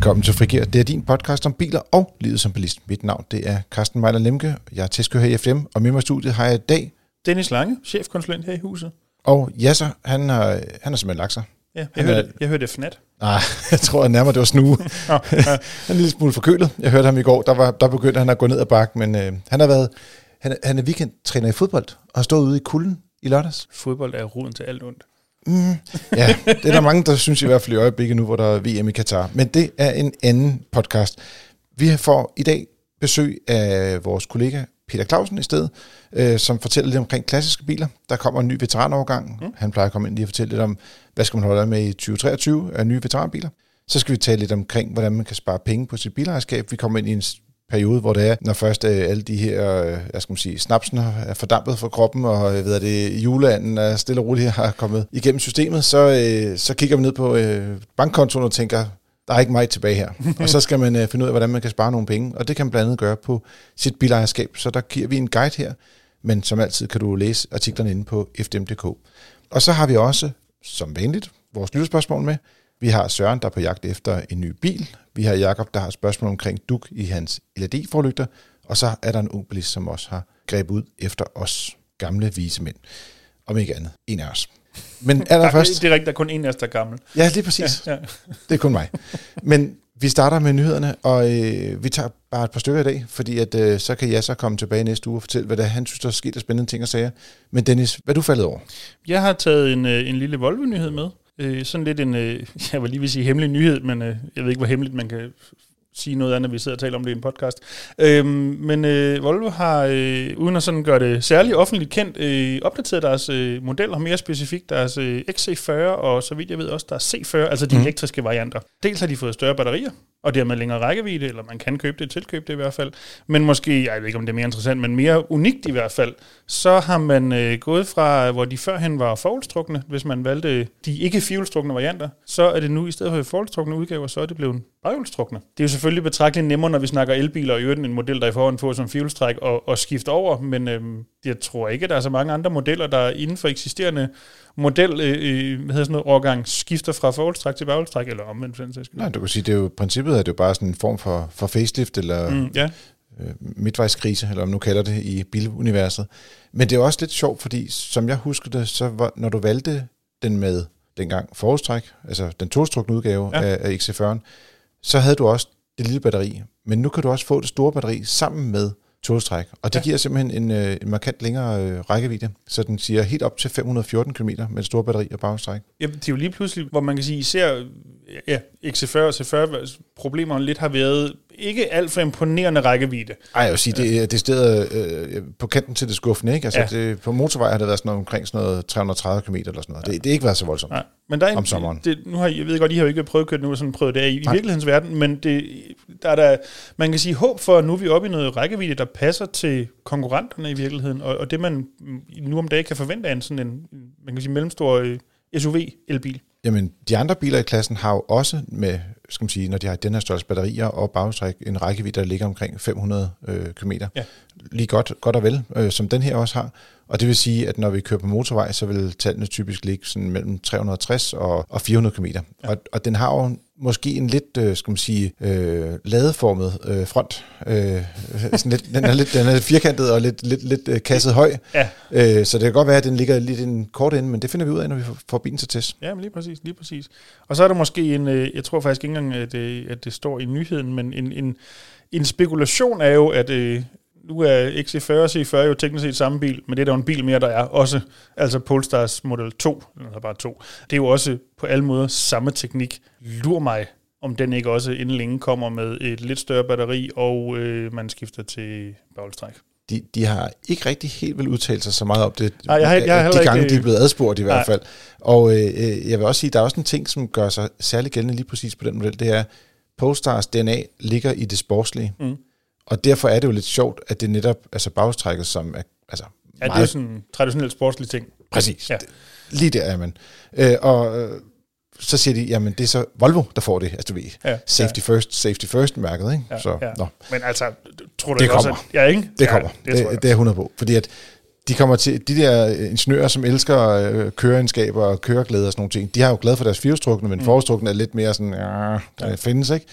Velkommen til Frigir. Det er din podcast om biler og livet som bilist. Mit navn det er Carsten Mejler Lemke. Jeg er testkører her i FM, og med mig i studiet har jeg i dag... Dennis Lange, chefkonsulent her i huset. Og Jasser, han har, han har simpelthen lagt sig. Ja, jeg, hørte, jeg hørte fnat. Nej, jeg tror at nærmere, det var snue. ja. han er en lille smule forkølet. Jeg hørte ham i går, der, var, der begyndte han at gå ned ad bakken, men øh, han har været... Han, han er weekendtræner i fodbold, og har stået ude i kulden i lørdags. Fodbold er roden til alt ondt. Mm, ja, det er der mange, der synes i hvert fald i øjeblikket nu, hvor der er VM i Katar. Men det er en anden podcast. Vi får i dag besøg af vores kollega Peter Clausen i stedet, øh, som fortæller lidt omkring klassiske biler. Der kommer en ny veteraноvergang. Mm. Han plejer at komme ind lige og fortælle lidt om, hvad skal man holde med i 2023 af nye veteranbiler. Så skal vi tale lidt omkring, hvordan man kan spare penge på sit bilejerskab. Vi kommer ind i en periode, hvor det er, når først øh, alle de her, øh, jeg skal sige, snapsen er fordampet fra kroppen, og øh, ved det, juleanden er stille og roligt har kommet igennem systemet, så, øh, så kigger vi ned på øh, bankkontoen og tænker, der er ikke meget tilbage her. og så skal man øh, finde ud af, hvordan man kan spare nogle penge, og det kan man blandt andet gøre på sit bilejerskab. Så der giver vi en guide her, men som altid kan du læse artiklerne inde på fdm.dk. Og så har vi også, som vanligt, vores lytterspørgsmål med. Vi har Søren, der er på jagt efter en ny bil. Vi har Jakob, der har spørgsmål omkring duk i hans LED-forlygter. Og så er der en ung bilist, som også har grebet ud efter os gamle vise mænd. Om ikke andet, en af os. Men allerførst... det er rigtigt, der er kun en af os, der er gammel. Ja, lige præcis. Ja, ja. Det er kun mig. Men vi starter med nyhederne, og øh, vi tager bare et par stykker i dag, fordi at, øh, så kan jeg så komme tilbage næste uge og fortælle, hvad der han synes, der er sket af spændende ting og sager. Men Dennis, hvad er du faldet over? Jeg har taget en, øh, en lille Volvo-nyhed med. Øh, sådan lidt en, øh, jeg vil lige vil sige hemmelig nyhed, men øh, jeg ved ikke, hvor hemmeligt man kan sige noget andet, når vi sidder og taler om det i en podcast. Øhm, men øh, Volvo har, øh, uden at sådan gøre det særligt offentligt kendt, øh, opdateret deres øh, modeller, mere specifikt deres øh, XC40, og så vidt jeg ved også deres C40, altså de mm. elektriske varianter. Dels har de fået større batterier, og dermed længere rækkevidde, eller man kan købe det, tilkøbe det i hvert fald. Men måske, jeg ved ikke om det er mere interessant, men mere unikt i hvert fald, så har man øh, gået fra, hvor de førhen var forholdstrukne, hvis man valgte de ikke fjolstrukne varianter, så er det nu i stedet for forholdstrukne udgaver, så er det blevet baghjulstrukne. Det er jo selvfølgelig betragteligt nemmere, når vi snakker elbiler, og i øvrigt en model, der i forhånd får som fjolstræk, og, og skifte over, men øh, jeg tror ikke, at der er så mange andre modeller, der inden for eksisterende model, øh, øh hvad hedder sådan noget, årgang, skifter fra forholdstræk til baghjulstræk, eller omvendt Nej, du kan sige, det er jo princippet, det er jo bare sådan en form for, for facelift, eller mm, ja. øh, midtvejskrise, eller om nu kalder det i biluniverset. Men det er også lidt sjovt, fordi som jeg husker det, så var, når du valgte den med dengang forholdstræk, altså den tostrukne udgave ja. af, af XC40'en, så havde du også det lille batteri. Men nu kan du også få det store batteri sammen med togstræk. Og det ja. giver simpelthen en, øh, en markant længere øh, rækkevidde, så den siger helt op til 514 km med et stort batteri og bagstræk. Ja, det er jo lige pludselig, hvor man kan sige, især ja, XC40 og C40 problemerne lidt har været ikke alt for imponerende rækkevidde. Ej, jeg vil sige, det er det sted øh, på kanten til det skuffende, ikke? Altså, ja. det, på motorvej har det været sådan noget, omkring sådan noget 330 km eller sådan noget. Ja. Det, det har ikke været så voldsomt Nej. Men der er en, om sommeren. Det, nu har, jeg ved godt, I har jo ikke prøvet at køre nu, sådan prøvet det i, i virkelighedens verden, men det, der er der, man kan sige håb for, at nu er vi oppe i noget rækkevidde, der passer til konkurrenterne i virkeligheden, og, og det man nu om dagen kan forvente af en sådan en, man kan sige mellemstor øh, SUV-elbil. Jamen, de andre biler i klassen har jo også med, skal man sige, når de har den her størrelse batterier og bagstræk, en rækkevidde, der ligger omkring 500 øh, km. Ja. Lige godt, godt og vel, øh, som den her også har. Og det vil sige, at når vi kører på motorvej, så vil tallene typisk ligge sådan mellem 360 og, og 400 km. Ja. Og, og den har jo måske en lidt, øh, skal man sige, øh, ladeformet øh, front. Øh, sådan lidt, den, er lidt, den er lidt firkantet og lidt, lidt, lidt øh, kasset høj. Ja. Øh, så det kan godt være, at den ligger lidt en kort ende, men det finder vi ud af, når vi får bilen til test. Ja, men lige præcis, lige præcis. Og så er der måske en, øh, jeg tror faktisk ikke engang, at det, at det står i nyheden, men en, en, en spekulation er jo, at, øh, nu er XC40 og C40 jo teknisk set samme bil, men det er der jo en bil mere, der er også. Altså Polestars Model 2, eller bare 2. Det er jo også på alle måder samme teknik. Lur mig, om den ikke også inden længe kommer med et lidt større batteri, og øh, man skifter til bagholdstræk. De, de har ikke rigtig helt vel udtalt sig så meget om det, Nej, jeg har, jeg har de gange, ikke, de er blevet adspurgt i hvert fald. Og øh, øh, jeg vil også sige, der er også en ting, som gør sig særlig gældende lige præcis på den model, det er, Polestars DNA ligger i det sportslige. Mm. Og derfor er det jo lidt sjovt, at det netop altså bagstrækket, som er altså Ja, meget... det er sådan en traditionel sportslig ting. Præcis. Ja. Lige der er man. Øh, og øh, så siger de, jamen det er så Volvo, der får det, altså du ved, ja, safety ja. first, safety first mærket, ikke? Ja, så, ja. Nå. Men altså, tror du det kommer. Også, at, ja, ikke? Det ja, kommer, det, det, det, det er 100 på, fordi at de kommer til, de der ingeniører, som elsker øh, køreegenskaber og køreglæde og sådan nogle ting, de har jo glad for deres firehjulstrukne, men mm. er lidt mere sådan, ja, der ja. findes ikke.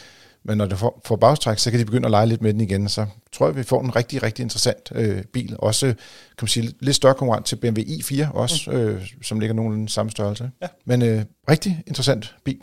Men når det får, får bagstræk, så kan de begynde at lege lidt med den igen. Så tror jeg, vi får en rigtig, rigtig interessant øh, bil. Også, kan man sige, lidt større konkurrent til BMW i4 også, mm. øh, som ligger nogenlunde samme størrelse. Ja. Men øh, rigtig interessant bil.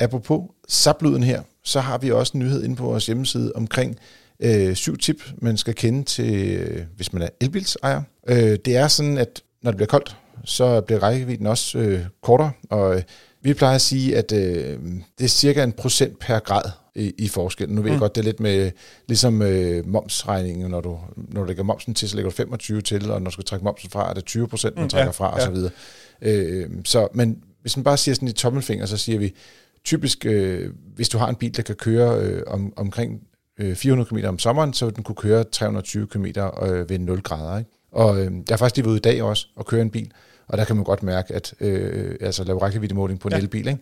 Apropos saplyden her, så har vi også en nyhed inde på vores hjemmeside omkring øh, syv tip, man skal kende til, øh, hvis man er elbilsejer. Øh, det er sådan, at når det bliver koldt, så bliver rækkevidden også øh, kortere, og øh, vi plejer at sige, at øh, det er cirka en procent per grad i, i forskel. Nu ved jeg mm. godt, det er lidt med ligesom øh, momsregningen, når du, når du lægger momsen til, så lægger du 25 til, og når du skal trække momsen fra, er det 20 procent, man mm, trækker ja, fra, ja. og så videre. Øh, så, men hvis man bare siger sådan i tommelfinger, så siger vi, typisk, øh, hvis du har en bil, der kan køre øh, om, omkring øh, 400 km om sommeren, så vil den kunne køre 320 km øh, ved 0 grader. Ikke? Og øh, jeg har faktisk lige været ude i dag også og køre en bil, og der kan man godt mærke, at øh, altså lave rækkeviddemåling på en ja. elbil, ikke?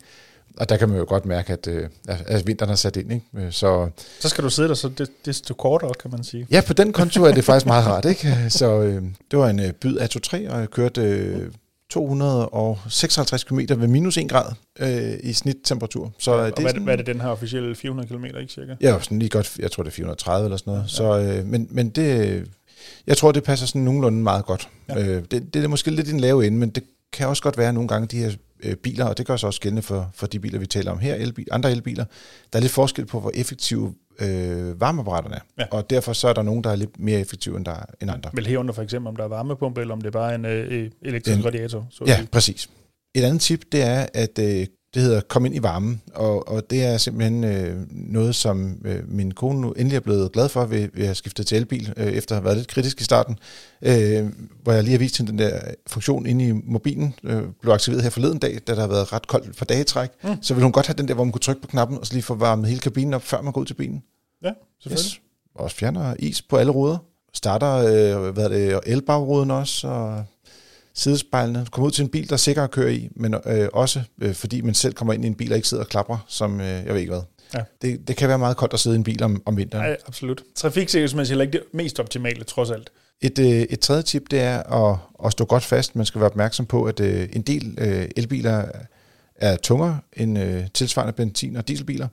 Og der kan man jo godt mærke, at, øh, at vinteren har sat ind. Ikke? Øh, så, så skal du sidde der så det, desto kortere, kan man sige. Ja, på den konto er det faktisk meget rart. Ikke? Så øh, det var en øh, byd af 2-3, og jeg kørte øh, 256 km ved minus 1 grad øh, i snittemperatur. Så ja, og det hvad, sådan, hvad er det, den her officielle 400 km, ikke cirka? Ja, sådan lige godt, jeg tror det er 430 eller sådan noget. Ja. Så, øh, men, men det, jeg tror, det passer sådan nogenlunde meget godt. Ja. Øh, det, det er måske lidt i den lave ende, men det kan også godt være nogle gange, de her øh, biler, og det gør sig også gældende for, for de biler, vi taler om her, elbil, andre elbiler, der er lidt forskel på, hvor effektive øh, varmeapparaterne er. Ja. Og derfor så er der nogen, der er lidt mere effektive end, der, end andre. Vel herunder for eksempel, om der er varmepumpe, eller om det er bare en øh, elektrisk en, radiator. Så ja, præcis. Et andet tip, det er, at øh, det hedder Kom ind i varmen, og, og det er simpelthen øh, noget, som øh, min kone nu endelig er blevet glad for ved, ved at have skiftet til elbil, øh, efter at have været lidt kritisk i starten, øh, hvor jeg lige har vist hende den der funktion inde i mobilen, øh, blev aktiveret her forleden dag, da der har været ret koldt for dagetræk, mm. så vil hun godt have den der, hvor man kunne trykke på knappen, og så lige få varmet hele kabinen op, før man går ud til bilen. Ja, selvfølgelig. Yes. Også fjerner is på alle ruder. Starter øh, hvad er det, elbagruden også, og sidespejlene, komme ud til en bil, der er sikker at køre i, men øh, også øh, fordi man selv kommer ind i en bil og ikke sidder og klapper, som øh, jeg ved ikke hvad. Ja. Det, det kan være meget koldt at sidde i en bil om, om vinteren. Ja, absolut. Trafiksikkerhedsmæssigt er ikke det mest optimale, trods alt. Et, øh, et tredje tip, det er at, at stå godt fast. Man skal være opmærksom på, at øh, en del øh, elbiler er tungere end øh, tilsvarende benzin- og dieselbiler.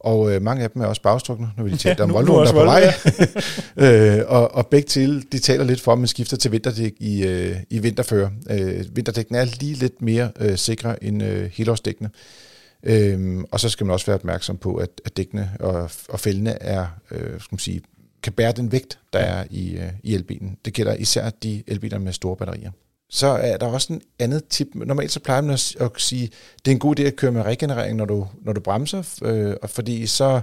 Og øh, mange af dem er også bagstrukne, når vi taler om Volvo, der er på vej. øh, og, og begge til, de taler lidt for, at man skifter til vinterdæk i, øh, i vinterfører. Øh, vinterdækkene er lige lidt mere øh, sikre end øh, helårsdækkene. Øh, og så skal man også være opmærksom på, at, at dækkene og, og fældene er, øh, skal man sige, kan bære den vægt, der er i, øh, i elbilen. Det gælder især de elbiler med store batterier så er der også en andet tip. Normalt så plejer man at, at sige, det er en god idé at køre med regenerering, når du, når du bremser, øh, fordi så,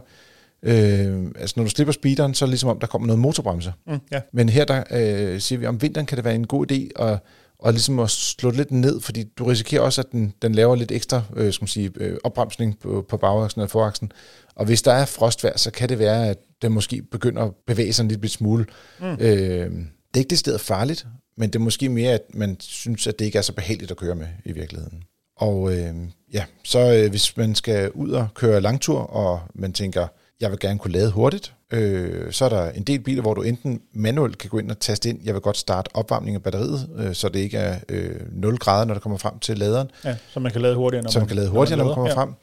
øh, altså når du slipper speederen, så er det ligesom om, der kommer noget motorbremse. Mm, ja. Men her der øh, siger vi, om vinteren kan det være en god idé at, og ligesom at slå det lidt ned, fordi du risikerer også, at den, den laver lidt ekstra øh, skal man sige, øh, opbremsning på, på bagaksen og foraksen. Og hvis der er frostvær, så kan det være, at den måske begynder at bevæge sig en lille smule. Mm. Øh, det er ikke det sted farligt, men det er måske mere, at man synes, at det ikke er så behageligt at køre med i virkeligheden. Og øh, ja, så øh, hvis man skal ud og køre langtur, og man tænker, jeg vil gerne kunne lade hurtigt, øh, så er der en del biler, hvor du enten manuelt kan gå ind og taste ind, jeg vil godt starte opvarmning af batteriet, øh, så det ikke er øh, 0 grader, når det kommer frem til laderen. Ja, så man kan lade hurtigere, når så man, kan lade hurtigere, når man, når man kommer ja. frem.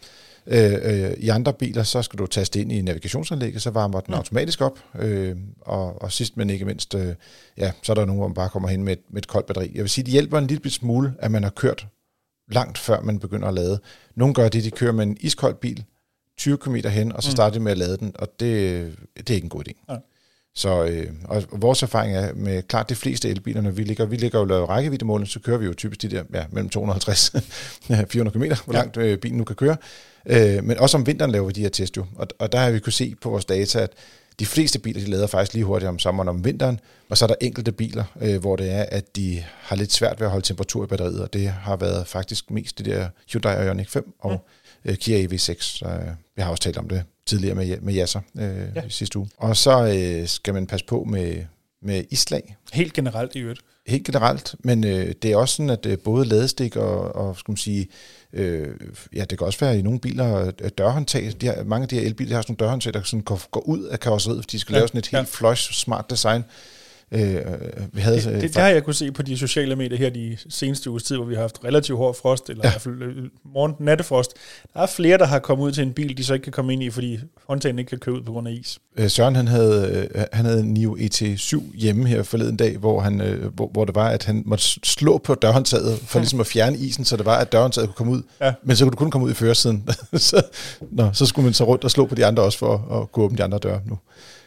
Øh, øh, I andre biler, så skal du taste ind i navigationsanlægget, så varmer den ja. automatisk op. Øh, og, og sidst men ikke mindst, øh, ja, så er der nogen, hvor man bare kommer hen med et, med et koldt batteri. Jeg vil sige, det hjælper en lille smule, at man har kørt langt før man begynder at lade. Nogle gør det, de kører med en iskold bil, 20 km hen, og så mm. starter de med at lade den, og det, det er ikke en god idé. Ja. Så øh, og vores erfaring er med klart de fleste elbiler, når vi ligger, vi ligger jo lavet rækkeviddemålen, så kører vi jo typisk de der ja, mellem 250 400 km, hvor langt øh, bilen nu kan køre. Øh, men også om vinteren laver vi de her test jo, og, og der har vi kunne se på vores data, at de fleste biler, de lader faktisk lige hurtigt om sommeren om vinteren, og så er der enkelte biler, øh, hvor det er, at de har lidt svært ved at holde temperatur i batteriet, og det har været faktisk mest det der Hyundai Ioniq 5 og mm. Øh, Kia EV6. Så, øh, vi har også talt om det tidligere med, med Jasser øh, ja. sidste uge. Og så øh, skal man passe på med, med islag. Helt generelt i øvrigt. Helt generelt, men øh, det er også sådan, at øh, både ladestik og, og skal man sige, øh, ja, det kan også være i nogle biler at dørhåndtag. De har, mange af de her elbiler har sådan nogle dørhåndtag, der sådan går, går ud af karosseriet, fordi de skal ja, lave sådan et helt ja. flush, smart design. Øh, vi havde, det, det, det har jeg kunne se på de sociale medier her de seneste uges tid, hvor vi har haft relativt hård frost, eller ja. i hvert fald øh, morgen nattefrost. Der er flere, der har kommet ud til en bil, de så ikke kan komme ind i, fordi håndtagen ikke kan køre ud på grund af is. Øh, Søren han havde, øh, han havde en NIO ET7 hjemme her forleden dag, hvor, han, øh, hvor, hvor det var, at han måtte slå på dørhåndtaget for ligesom at fjerne isen, så det var, at dørhåndtaget kunne komme ud. Ja. Men så kunne du kun komme ud i førersiden. så, nå, så skulle man så rundt og slå på de andre også for at kunne åbne de andre døre nu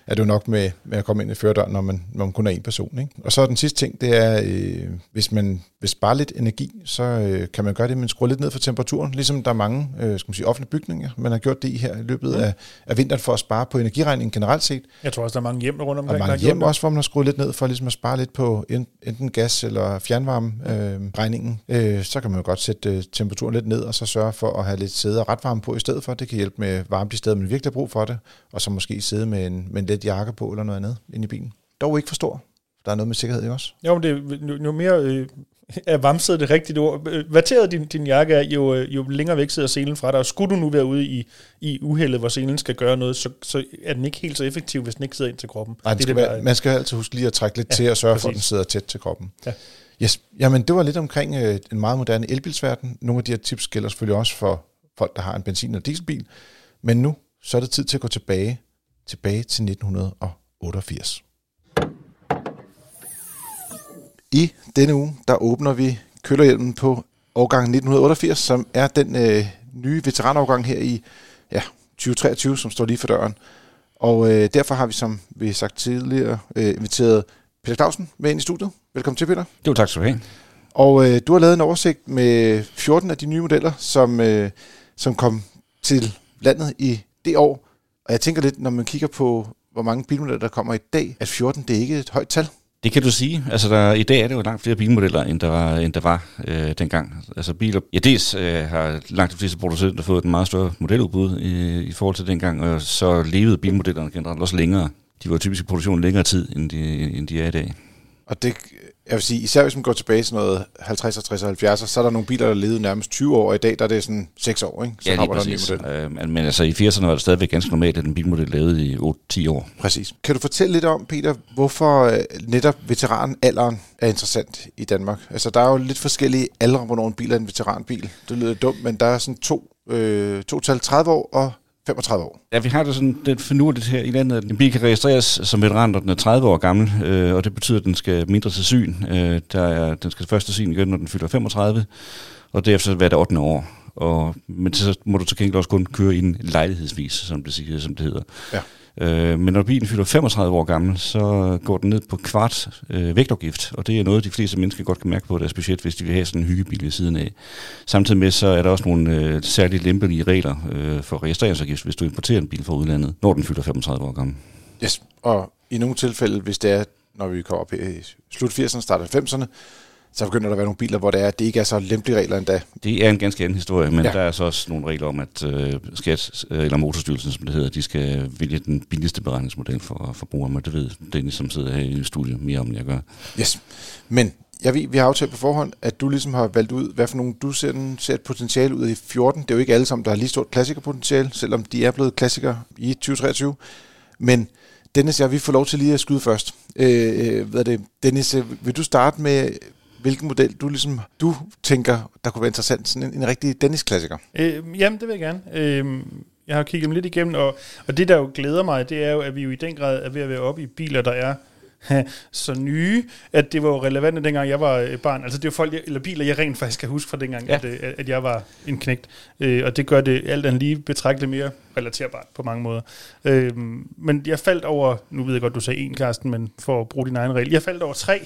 er det jo nok med, med at komme ind i førerdøren, når man, når man kun er en person. Ikke? Og så den sidste ting, det er, øh, hvis man vil spare lidt energi, så øh, kan man gøre det, at man skruer lidt ned for temperaturen, ligesom der er mange øh, skal man sige, offentlige bygninger, man har gjort det i her i løbet mm. af, af vinteren for at spare på energiregningen generelt set. Jeg tror også, der er mange hjem rundt omkring. Og mange hjem også, hvor man har skruet lidt ned for ligesom at spare lidt på enten gas eller fjernvarme-regningen. Øh, øh, så kan man jo godt sætte øh, temperaturen lidt ned, og så sørge for at have lidt sæde og retvarme på i stedet for. Det kan hjælpe med varme de steder, man virkelig har brug for det, og så måske sidde med en, med en let jakke på eller noget andet inde i bilen. Dog ikke for stor. Der er noget med sikkerhed også. Jo, men det er jo mere øh, er vamset det rigtige ord. Vateret din, din jakke er, jo, øh, jo længere væk sidder selen fra dig, og skulle du nu være ude i, i uheldet, hvor selen skal gøre noget, så, så er den ikke helt så effektiv, hvis den ikke sidder ind til kroppen. Nej, det skal det, være, man skal altid huske lige at trække lidt ja, til og sørge præcis. for, at den sidder tæt til kroppen. Ja. Yes. Jamen, det var lidt omkring øh, en meget moderne elbilsverden. Nogle af de her tips gælder selvfølgelig også for folk, der har en benzin- eller dieselbil. Men nu, så er det tid til at gå tilbage, tilbage til 1988. I denne uge, der åbner vi kølerhjelmen på årgang 1988, som er den øh, nye veteranårgang her i ja, 2023, som står lige for døren. Og øh, derfor har vi, som vi sagt tidligere, øh, inviteret Peter Clausen med ind i studiet. Velkommen til, Peter. Jo, tak skal du have. Og øh, du har lavet en oversigt med 14 af de nye modeller, som, øh, som kom til landet i det år. Og jeg tænker lidt, når man kigger på, hvor mange bilmodeller der kommer i dag, at 14 det er ikke et højt tal. Det kan du sige. Altså, der, i dag er det jo langt flere bilmodeller, end der var, end der var øh, dengang. Altså, biler... Ja, dels øh, har langt de fleste producenter fået et meget større modeludbud i, i forhold til dengang, og så levede bilmodellerne generelt også længere. De var typisk i produktion længere tid, end de, end de er i dag. Og det jeg vil sige, især hvis man går tilbage til noget 50, 60 og 70, så er der nogle biler, der levede nærmest 20 år, og i dag der er det sådan 6 år, ikke? Så ja, lige præcis. Der. Øh, men altså i 80'erne var det stadigvæk ganske normalt, at en bilmodel levede i 8-10 år. Præcis. Kan du fortælle lidt om, Peter, hvorfor øh, netop veteranalderen er interessant i Danmark? Altså der er jo lidt forskellige aldre, hvornår en bil er en veteranbil. Det lyder dumt, men der er sådan to, øh, to tal 30 år og 35 år. Ja, vi har det sådan det finurligt her i landet, at en bil kan registreres som veteran, når den er 30 år gammel, øh, og det betyder, at den skal mindre til syn. Øh, der er, den skal først til syn igen, når den fylder 35, og derefter hver det 8. år. Og, men så må du til gengæld også kun køre i en lejlighedsvis, som det, som det hedder. Ja. Øh, men når bilen fylder 35 år gammel, så går den ned på kvart øh, vægtafgift, og det er noget, de fleste mennesker godt kan mærke på deres budget, hvis de vil have sådan en hyggebil ved siden af. Samtidig med, så er der også nogle øh, særligt lempelige regler øh, for registreringsafgift, hvis du importerer en bil fra udlandet, når den fylder 35 år gammel. Yes, og i nogle tilfælde, hvis det er, når vi kommer op i slut 80'erne, start 90'erne, så begynder der at være nogle biler, hvor det, er, det ikke er så lempelige regler endda. Det er en ganske anden historie, men ja. der er så også nogle regler om, at øh, skat, øh, eller motorstyrelsen, som det hedder, de skal vælge den billigste beregningsmodel for forbrugere, men det ved Dennis, som sidder her i studiet, mere om, end jeg gør. Yes, men jeg ved, vi har aftalt på forhånd, at du ligesom har valgt ud, hvad for nogle du ser, den, ser et potentiale ud i 14. Det er jo ikke alle sammen, der har lige stort klassikerpotentiale, selvom de er blevet klassikere i 2023. Men Dennis, jeg vil få lov til lige at skyde først. Øh, øh hvad er det? Dennis, øh, vil du starte med, hvilken model du ligesom du tænker, der kunne være interessant, sådan en, en rigtig Dennis-klassiker? Øh, jamen, det vil jeg gerne. Øh, jeg har kigget dem lidt igennem, og, og det, der jo glæder mig, det er jo, at vi jo i den grad er ved at være oppe i biler, der er så nye, at det var jo relevant, dengang jeg var øh, barn. Altså det er folk, eller biler, jeg rent faktisk kan huske fra dengang, ja. at, øh, at jeg var en knægt. Øh, og det gør det alt andet lige betragteligt mere relaterbart på mange måder. Øh, men jeg faldt over, nu ved jeg godt, du sagde en, Karsten, men for at bruge din egen regel, jeg faldt over tre.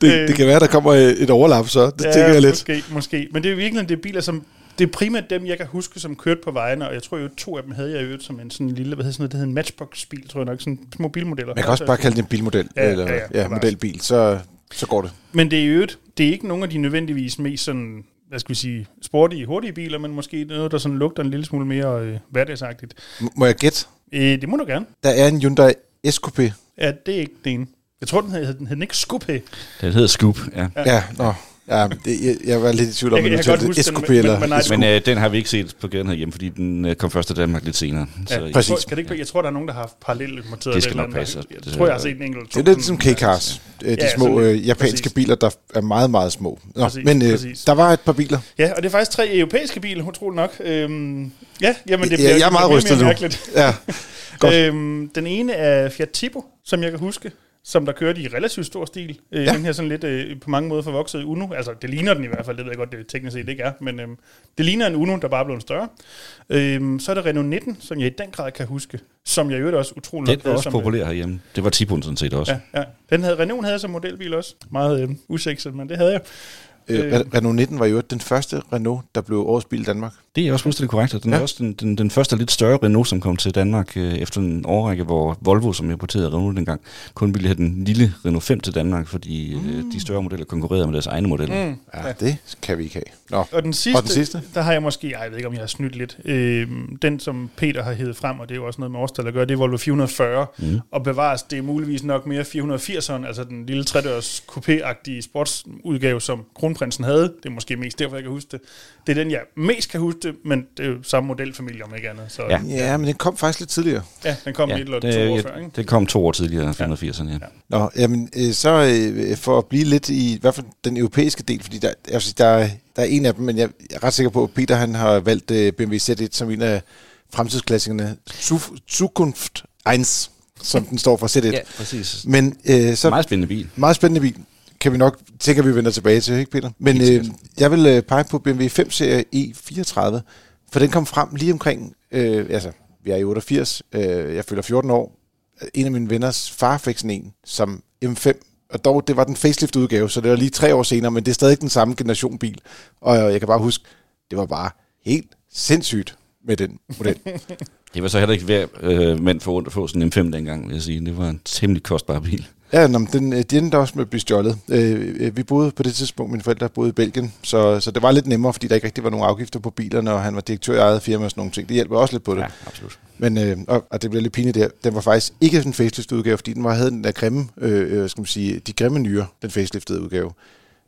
det, det kan være, der kommer et overlap så, det ja, tænker jeg lidt. Måske, måske. Men det er virkelig det er biler, som det er primært dem, jeg kan huske, som kørte på vejene, og jeg tror jo, to af dem havde jeg jo som en sådan lille, hvad hedder sådan noget, det hedder en Matchbox-bil, tror jeg nok, sådan små bilmodeller. Man kan også bare kalde det en bilmodel, ja, eller ja, ja, ja modelbil, så, så går det. Men det er jo det er ikke nogen af de nødvendigvis mest sådan, hvad skal vi sige, sportige, hurtige biler, men måske noget, der sådan lugter en lille smule mere øh, hverdagsagtigt. M- må jeg gætte? Øh, det må du gerne. Der er en Hyundai SQP. Ja, det er ikke den ene. Jeg tror, den hed, den hed ikke Scoop. Den hedder Scoop, ja. Ja, ja nå. Ja, det, jeg, jeg var lidt i tvivl om, Jeg- jeg du kan godt talte huske den, Escobar men- eller... men nej, Men øh, den har vi ikke set på gaden herhjemme, fordi den øh, kom først til Danmark lidt senere. Så, Ja, præcis. Jeg tror, kan det ikke, jeg tror, der er nogen, der har haft parallelt monteret Det skal nok eller passe. Jeg Det- tror, jeg har set en enkelt. Det er lidt ligesom K-Cars, øh, de Ja, små øh, japanske Præcis. biler, der er meget, meget små. Nå, Præcis, men øh, præcis. der var et par biler. Ja, og det er faktisk tre europæiske biler, utroligt nok. Øhm, ja, jamen det Ja, bliver, jeg er det meget rystet nu. Ja, Godt. Øhm, den ene er Fiat Tipo, som jeg kan huske, som der kørte i relativt stor stil. Øh, Ja. Den her sådan lidt øh, på mange måder forvokset Uno. Altså, det ligner den i hvert fald, det ved jeg godt, det teknisk set ikke er, men øhm, det ligner en Uno, der bare er blevet større. Øhm, så er der Renault 19, som jeg i den grad kan huske, som jeg i øvrigt også utroligt den nok var også som, øh, populær herhjemme. Det var Tipon sådan set også. Ja, ja. Den havde, Renault havde som modelbil også. Meget øh, usekset, men det havde jeg. Øh, Renault 19 var jo den første Renault, der blev årets bil i Danmark. Det er også fuldstændig korrekt, og den Ja. ja. er også den, den, den første lidt større Renault, som kom til Danmark øh, efter en årrække, hvor Volvo, som importerede Renault dengang, kun ville have den lille Renault 5 til Danmark, fordi mm. øh, de større modeller konkurrerede med deres egne modeller. Mm. Ja, det kan vi ikke have. Nå, Og den sidste, Og den sidste? der har jeg måske, ej, jeg ved ikke, om jeg har snydt lidt, øh, den som Peter har hævet frem, og det er jo også noget med årstal at gøre, det er Volvo 440, mm. og bevares, det er muligvis nok mere 480'eren, altså den lille tredørs coupé-agtige sportsudgave, som kronprinsen havde, det er måske mest derfor, jeg kan huske det. Det er den, jeg mest kan huske det, men det er jo samme modelfamilie, om ikke andet. Så ja, Ja. ja, men den kom faktisk lidt tidligere. ja den kom ja, Ja, et eller det, to år ja, før, ikke? det kom to år tidligere, 480'erne. Ja. Nå, jamen, øh, så øh, for at blive lidt i, i hvert fald den europæiske del, fordi der, altså, der, er- der er en af dem, men jeg er ret sikker på, at Peter han har valgt øh, BMW Z1 som en af fremtidsklassikerne. Zu- Zukunft 1, som den står for Z1. ja, præcis. Men øh, så Meget spændende bil. meget spændende bil, kan vi nok, tænker vi vender tilbage til, ikke Peter? Men øh, jeg vil øh, pege på BMW 5-serie E34, for den kom frem lige omkring, øh, altså, vi er i 88, øh, jeg føler 14 år. En af mine venners far fik sådan en, som M5, og dog, det var den facelift udgave, så det var lige tre år senere, men det er stadig den samme generation bil. Og jeg kan bare huske, det var bare helt sindssygt med den model. Det var så heller ikke hver øh, mand for at få sådan en M5 dengang, vil jeg sige. Det var en temmelig kostbar bil. Ja, nå, men den, øh, den endte også med at blive stjålet. Øh, øh, vi boede på det tidspunkt, mine forældre boede i Belgien, så, så det var lidt nemmere, fordi der ikke rigtig var nogen afgifter på bilerne, og han var direktør i eget firma og sådan nogle ting. Det hjælper også lidt på det. Ja, absolut. Men, øh, og, og det bliver lidt pinligt der. Den var faktisk ikke en facelift udgave, fordi den var, havde den der grimme, øh, øh, skal man sige, de grimme nyere, den faceliftede udgave.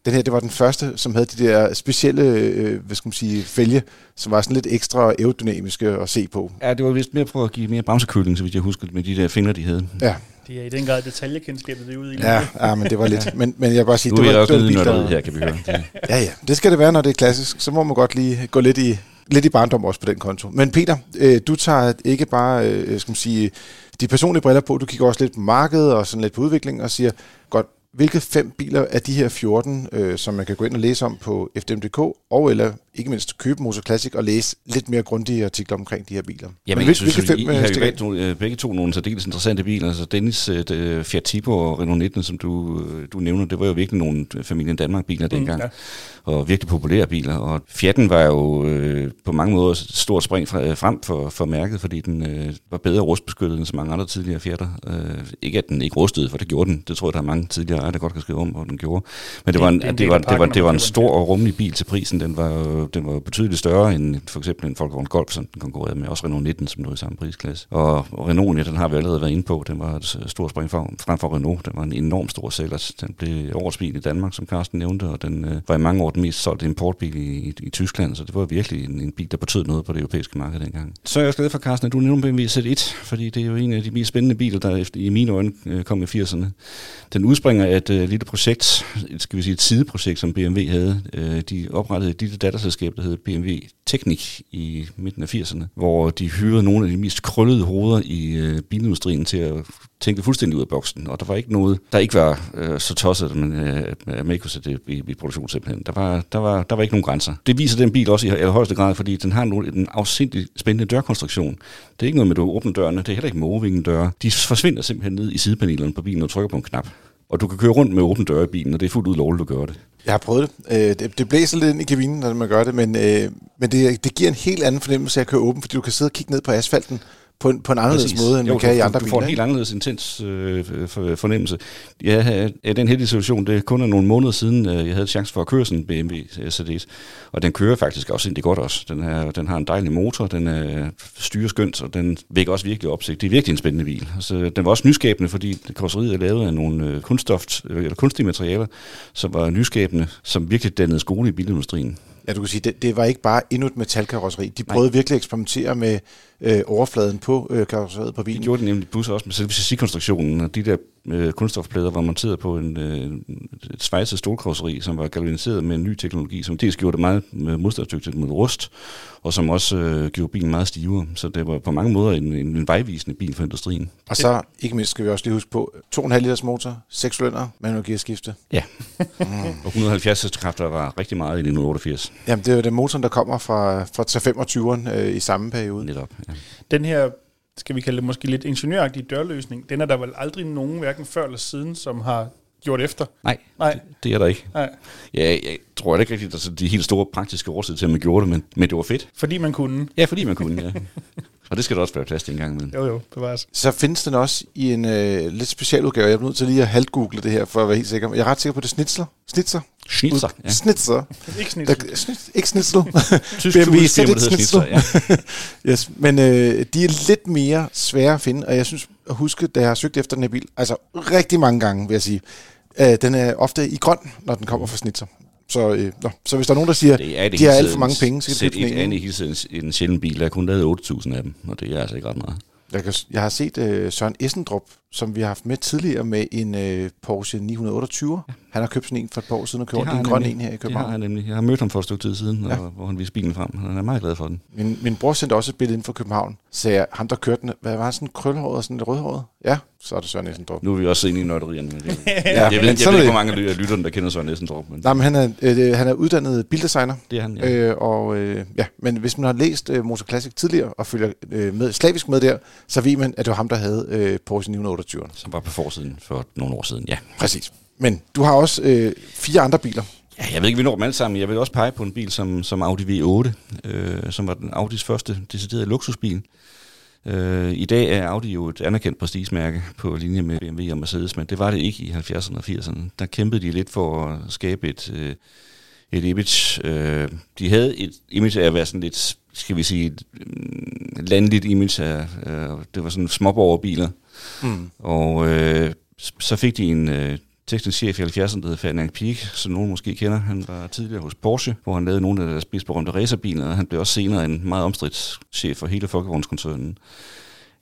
Den her, det var den første, som havde de der specielle, øh, hvad skal man sige, fælge, som var sådan lidt ekstra aerodynamiske at se på. Ja, det var vist mere på at give mere bremsekøling, så vidt jeg husker, med de der fingre, de havde. Ja, Det er i den grad detaljekendskabet, det er ude i. ja, ja men det var lidt. Men, men jeg vil bare sige, Nu er det jeg var, også det var lidt her, kan vi høre. Det, Ja, ja. Det skal det være, når det er klassisk. Så må man godt lige gå lidt i, lidt i barndom også på den konto. Men Peter, øh, du tager ikke bare, øh, skal man sige, de personlige briller på, du kigger også lidt på markedet og sådan lidt på udviklingen og siger, godt, hvilke fem biler af de her 14, øh, som man kan gå ind og læse om på FDM.dk, og eller ikke mindst købe Motor Classic og læse lidt mere grundige artikler omkring de her biler. Jamen, Men jeg synes, hvilke I, I øh, har jo begge, to, øh, begge to nogle særdeles interessante biler. Altså Dennis, øh, det, Fiat Tipo og Renault 19, som du, du nævner, det var jo virkelig nogle familien Danmark-biler dengang. ja. Og virkelig populære biler. Og Fiat'en var jo øh, på mange måder et stort spring fra, øh, frem for, for mærket, fordi den øh, var bedre rustbeskyttet end så mange andre tidligere Fiat'er. Øh, ikke at den ikke rustede, for det gjorde den. Det tror jeg, der er mange tidligere ejere, der godt kan skrive om, hvor den gjorde. Men det, Det- var en, det var, det, var, det var en stor og rummelig bil til prisen. Den var, jo- den var betydeligt større end for eksempel en Volkswagen Golf, som den konkurrerede med. Også Renault 19, som lå i samme prisklasse. Og Renault, ja, den har vi allerede været inde på. Den var et øh, stort spring frem for Renault. Den var en enorm stor sælger. Den blev årets bil i Danmark, som Carsten nævnte, og den øh, var i mange år den mest solgte importbil i, i, i Tyskland, så det var virkelig en, en bil, der betød noget på det europæiske marked dengang. Så er jeg også glad for, Carsten, at du nævner BMW Z1, fordi det er jo en af de mest spændende biler, der efter, i mine øjne øh, kom i 80'erne. Den udspringer af et øh, lille projekt, skal vi sige et sideprojekt, som BMW havde. Øh, de oprettede et lille datterselskab, der hed BMW Teknik i midten af 80'erne, hvor de hyrede nogle af de mest krøllede hoveder i øh, bilindustrien til at tænke fuldstændig ud af boksen. Og der var ikke noget, der ikke var øh, så tosset, at man, øh, at man ikke kunne sætte det i, i produktion simpelthen. Der var, der, var, der var ikke nogen grænser. Det viser den bil også i allerhøjeste grad, fordi den har nogle, en afsindig spændende dørkonstruktion. Det er ikke noget med, at du åbner dørene. Det er heller ikke med døre. De forsvinder simpelthen ned i sidepanelerne på bilen, og du trykker på en knap. Og du kan køre rundt med åbne døre i bilen, og det er fuldt ud lovligt at gøre det. Jeg har prøvet det. Øh, det. Det blæser lidt ind i kabinen, når man gør det, men, øh, men det, det giver en helt anden fornemmelse af at køre åben, fordi du kan sidde og kigge ned på asfalten på en, på en anderledes Præcis. måde, end jo, man kan du, i andre du biler. får en helt anderledes intens øh, for, fornemmelse. Jeg er den heldige situation, det er kun er nogle måneder siden, øh, jeg havde chance for at køre sådan en BMW Mercedes, og den kører faktisk også egentlig godt også. Den, er, den har en dejlig motor, den er styrer skønt, og den vækker også virkelig opsigt. Det er virkelig en spændende bil. Altså, den var også nyskabende, fordi karosseriet er lavet af nogle øh, kunststof, øh, eller kunstige materialer, som var nyskabende, som virkelig dannede skole i bilindustrien. Ja, du kan sige, det, det var ikke bare endnu et metalkarosseri. De prøvede Nej. virkelig at eksperimentere med øh, overfladen på øh, karosseriet på bilen. Det gjorde den nemlig bus også med selve og de der øh, kunststofplader var monteret på en, øh, et svejset stålkarosseri, som var galvaniseret med en ny teknologi, som dels gjorde det meget øh, modstandsdygtigt mod rust, og som også øh, gjorde bilen meget stivere. Så det var på mange måder en, en, en vejvisende bil for industrien. Og så, ikke mindst skal vi også lige huske på, 2,5 liters motor, 6 cylinder, manuel gearskifte. Ja, og 170 hestekræfter var rigtig meget i 1988. Jamen, det er jo den motor, der kommer fra, fra 325'eren øh, i samme periode. Netop, ja. Den her, skal vi kalde det måske lidt ingeniøragtige dørløsning, den er der vel aldrig nogen, hverken før eller siden, som har gjort efter. Nej, Nej. Det, det er der ikke. Nej. Ja, jeg tror ikke rigtigt, at de helt store praktiske årsager til, at man gjorde det, men, men det var fedt. Fordi man kunne. Ja, fordi man kunne, ja. Og det skal der også være plads til en gang imellem. Jo, jo, bevares. Så findes den også i en øh, lidt speciel udgave. Jeg er nødt til lige at halvgoogle det her, for at være helt sikker. Jeg er ret sikker på, det er Schnitzler. Schnitzer? Ja. Schnitzer. Ikke snit. Der, snit, ikke Schnitzel. Tysk BMW ZX Schnitzer, ja. yes, men øh, de er lidt mere svære at finde, og jeg synes at huske, da jeg har søgt efter den her bil, altså rigtig mange gange, vil jeg sige, øh, den er ofte i grøn, når den kommer fra Schnitzer. Så, øh, nå, så hvis der er nogen, der siger, Det er det de har alt for mange penge, så kan de Sæt købe et sådan en. hele tiden en sjælden bil. Der er kun lavet 8.000 af dem, og det er altså ikke ret meget. Jeg, kan, jeg har set øh, Søren Essendrup, som vi har haft med tidligere med en øh, Porsche 928. Ja. Han har købt sådan en for et par år siden og har en grøn nemlig. en her i Det har København. han nemlig. Jeg har mødt ham for et stykke tid siden, ja. og, hvor han viste bilen frem. Han er meget glad for den. Min, min bror sendte også et billede ind fra København. Så jeg, ham der kørte den, hvad var han, sådan krølhåret og sådan lidt rødhåret? Ja, så er det Søren Essendrup. Nu er vi også inde i nørderierne. Men det, Ja, jeg ved, jeg ved ikke, hvor mange af lytterne, der kender Søren Essendrup. Men Nej, men han er, øh, han er uddannet bildesigner, det er han, ja. Øh, og øh, ja, men hvis man har læst øh, Motor Classic tidligere og følger øh, med, slavisk med der, så ved man, at det var ham, der havde øh, Porsche 928. Som var på forsiden for nogle år siden, ja. Præcis. Men du har også øh, fire andre biler. Ja, jeg ved ikke, vi når dem alle sammen. Jeg vil også pege på en bil som, som Audi V8, øh, som var den Audis første deciderede luksusbil. Øh, I dag er Audi jo et anerkendt prestigemærke på linje med BMW og Mercedes, men det var det ikke i 70'erne og 80'erne. Der kæmpede de lidt for at skabe et, øh, et image. Øh, de havde et image af at være sådan lidt, skal vi sige, et, mm, landligt image af, øh, det var sådan småborgerbiler. Mm. Og øh, så fik de en øh, teknisk chef i 70'erne, der hed Ferdinand Pieck, som nogen måske kender. Han var tidligere hos Porsche, hvor han lavede nogle af deres mest berømte racerbiler, og han blev også senere en meget omstridt chef for hele Folkevognskoncernen.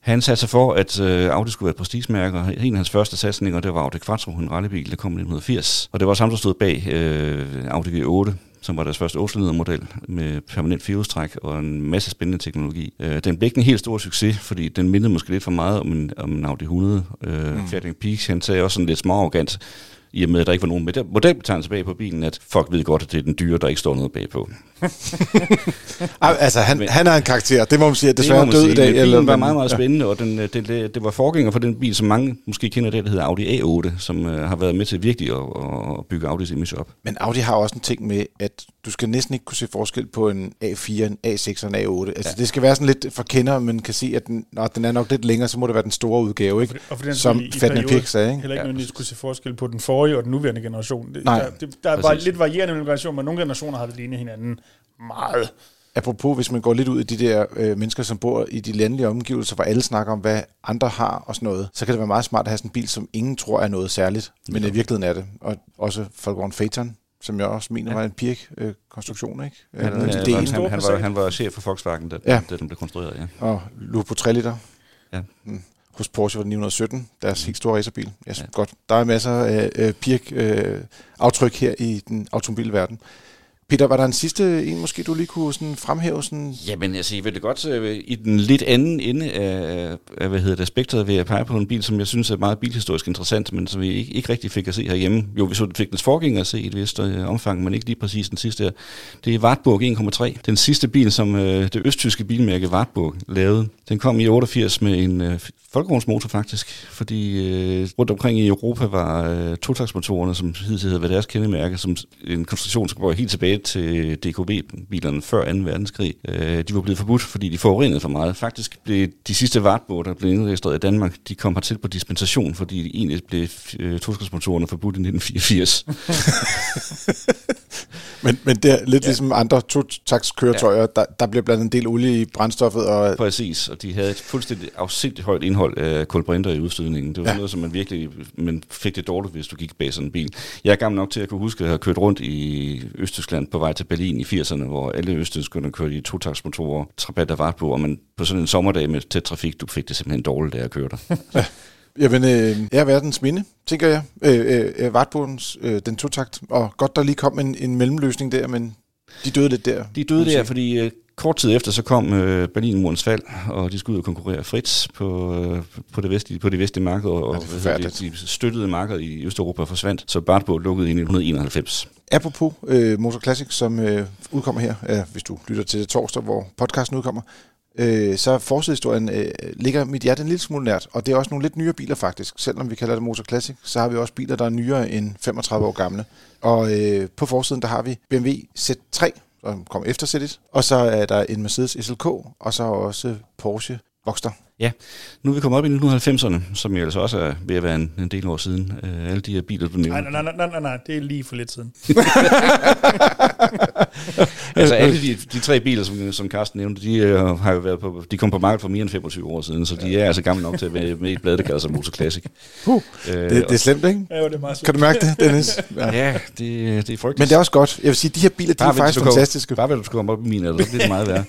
Han satte sig for, at øh, Audi skulle være et prestigemærke, og en af hans første satsninger, det var Audi Quattro, en rallybil, der kom i 1980. Og det var også ham, der stod bag øh, Audi V8, som var deres første 8 model med permanent firehjulstræk og en masse spændende teknologi. Øh, den blev ikke en helt stor succes, fordi den mindede måske lidt for meget om en, om en Audi 100. Øh, mm. Ferdinand Peaks, han sagde også sådan lidt små arrogant, i og med, at der ikke var nogen model- modelbetegnelse bag på bilen, at folk ved godt, at det er den dyre, der ikke står noget bagpå. Altså, han, Men- han er en karakter. Det må man sige, at Det desværre død i dag. bilen var men- meget, meget ja. spændende, og den, øh, det, det, det var forgænger for den bil, som mange måske kender det, der hedder Audi A8, som øh, har været med til virkelig at, at bygge Audis image op. Men Audi har også en ting med, at du skal næsten ikke kunne se forskel på en A4, en A6 og en A8. Altså, ja. det skal være sådan lidt for kender, men kan se, at den, når den er nok lidt længere, så må det være den store udgave, ikke? Og for den Som skyld i- i Ferdinand perioder Pick sagde, ikke? Heller ikke Ja. nødvendigvis kunne se forskel på den forrige og den nuværende generation. Det, Nej, der, det, der er præcis. lidt varierende mellem generationer, men nogle generationer har det lignet hinanden meget. Apropos, hvis man går lidt ud i de der øh, mennesker, som bor i de landlige omgivelser, hvor alle snakker om, hvad andre har og sådan noget, så kan det være meget smart at have sådan en bil, som ingen tror er noget særligt, men Ja. i virkeligheden er det. Og også Volkswagen Phaeton, som jeg også mener ja. var en Pirk-konstruktion, ikke? Han, Eller øh, ideen. var, han, han, var, han var chef for Volkswagen, da, Ja. ja. da den blev konstrueret. Ja. Og Lupo 3 liter. Ja. Mm. Hos Porsche var det 917, deres helt store racerbil. Jeg synes Ja. godt, der er masser af øh, Pirk-aftryk her i den automobilverden. Peter, var der en sidste en, måske du lige kunne sådan fremhæve? Sådan Jamen, altså, jeg vil det godt øh, i den lidt anden ende af, af hvad hedder det, spektret, ved at pege på en bil, som jeg synes er meget bilhistorisk interessant, men som vi ikke, ikke rigtig fik at se herhjemme. Jo, vi så fik dens forgænger at se i et vist øh, omfang, men ikke lige præcis den sidste her. Det er Wartburg 1,3. Den sidste bil, som øh, det østtyske bilmærke Wartburg lavede. Den kom i 88 med en øh, folkevognsmotor faktisk, fordi øh, rundt omkring i Europa var øh, totaksmotorerne, som hidtil havde været deres kendemærke, som en konstruktion, som går helt tilbage tilbage til DKB-bilerne før 2. verdenskrig. Øh, de var blevet forbudt, fordi de forurenede for meget. Faktisk blev de sidste Wartburg, der blev indregistreret i Danmark, de kom hertil på dispensation, fordi de egentlig blev øh, toskabsmotorerne forbudt i 1984. Men, men det er lidt ja. ligesom andre to-takskøretøjer, ja. der, der bliver blandt en del olie i brændstoffet. Og Præcis, og de havde et fuldstændig afsindigt højt indhold af kulbrinter i udstødningen. Det var ja. noget, som man virkelig man fik det dårligt, hvis du gik bag sådan en bil. Jeg er gammel nok til at kunne huske, at jeg har kørt rundt i Østtyskland på vej til Berlin i 80'erne, hvor alle østtyskerne kørte i to-taksmotorer, Trabant og Wartburg, og man på sådan en sommerdag med tæt trafik, du fik det simpelthen dårligt, da jeg kørte. ja. Jamen, øh, er verdens minde, tænker jeg. Øh, øh, Vartbogens, øh, den totakt. Og godt, der lige kom en, en mellemløsning der, men de døde lidt der. De døde der, fordi øh, kort tid efter så kom øh, Berlinmurens fald, og de skulle ud og konkurrere frit på, øh, på, det vestlige, på det vestlige marked, og ja, det de, de støttede marked i Østeuropa forsvandt, så Bartbo lukkede i 1991. Apropos øh, Motor Classic, som øh, udkommer her, øh, hvis du lytter til det torsdag, hvor podcasten udkommer, øh, så forsøgshistorien øh, ligger mit hjerte en lille smule nært, og det er også nogle lidt nyere biler faktisk. Selvom vi kalder det Motor Classic, så har vi også biler, der er nyere end 35 år gamle. Og øh, på forsiden, der har vi BMW Z3, som kommer efter Z1, og så er der en Mercedes SLK, og så også Porsche Boxster. Ja, nu er vi kommet op i 1990'erne, som jo altså også er ved at være en, en del år siden. Uh, alle de her biler, du nævner. Nej, nej, nej, nej, nej, nej, det er lige for lidt siden. altså alle de, de tre biler, som, som Carsten nævnte, de, uh, har jo været på, de kom på markedet for mere end 25 år siden, så de er altså gamle nok til at være med i et blad, der kalder sig Motor Classic. Uh, uh, det, det er slemt, ikke? Ja, det er meget slemt. Kan du mærke det, Dennis? Ja, ja det, det er frygteligt. Men det er også godt. Jeg vil sige, de her biler, de bare er faktisk fantastiske. Bare ved, du skal komme op i min alder, så bliver det meget værd.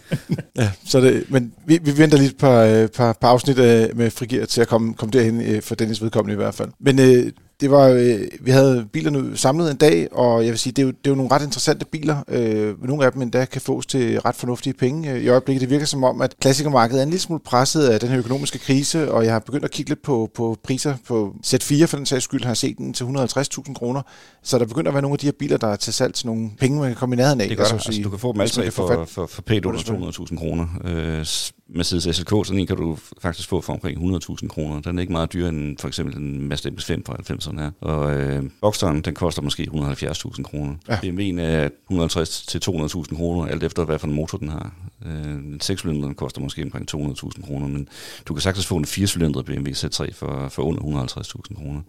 ja, så det, men vi, vi venter lige et par, par, par afsnit øh, med frigir til at komme, komme derhen, øh, for Dennis vedkommende i hvert fald. Men øh, det var, øh, vi havde bilerne samlet en dag, og jeg vil sige, det er jo, det er jo nogle ret interessante biler. Øh, nogle af dem endda kan fås til ret fornuftige penge øh, i øjeblikket. Det virker som om, at klassikermarkedet er en lille smule presset af den her økonomiske krise, og jeg har begyndt at kigge lidt på, på priser på Z4 for den sags skyld, har jeg set den til 150.000 kroner. Så der begynder at være nogle af de her biler, der er til salg til nogle penge, man kan komme i nærheden af. Det gør altså, altså, du kan få dem alle for, for, for, for pænt under 200.000 kroner. Øh, Mercedes SLK, sådan en kan du faktisk få for omkring 100.000 kroner. Den er ikke meget dyrere end for eksempel en Mazda MX-5 fra 90'erne her. Og øh, Boxsteren, den koster måske 170.000 kroner. Ja. BMW'en er 150 til 200.000 kroner, alt efter hvad for en motor den har. Øh, en 6 koster måske omkring 200.000 kroner, men du kan sagtens få en 4 BMW Z3 for, for under 150.000 kroner.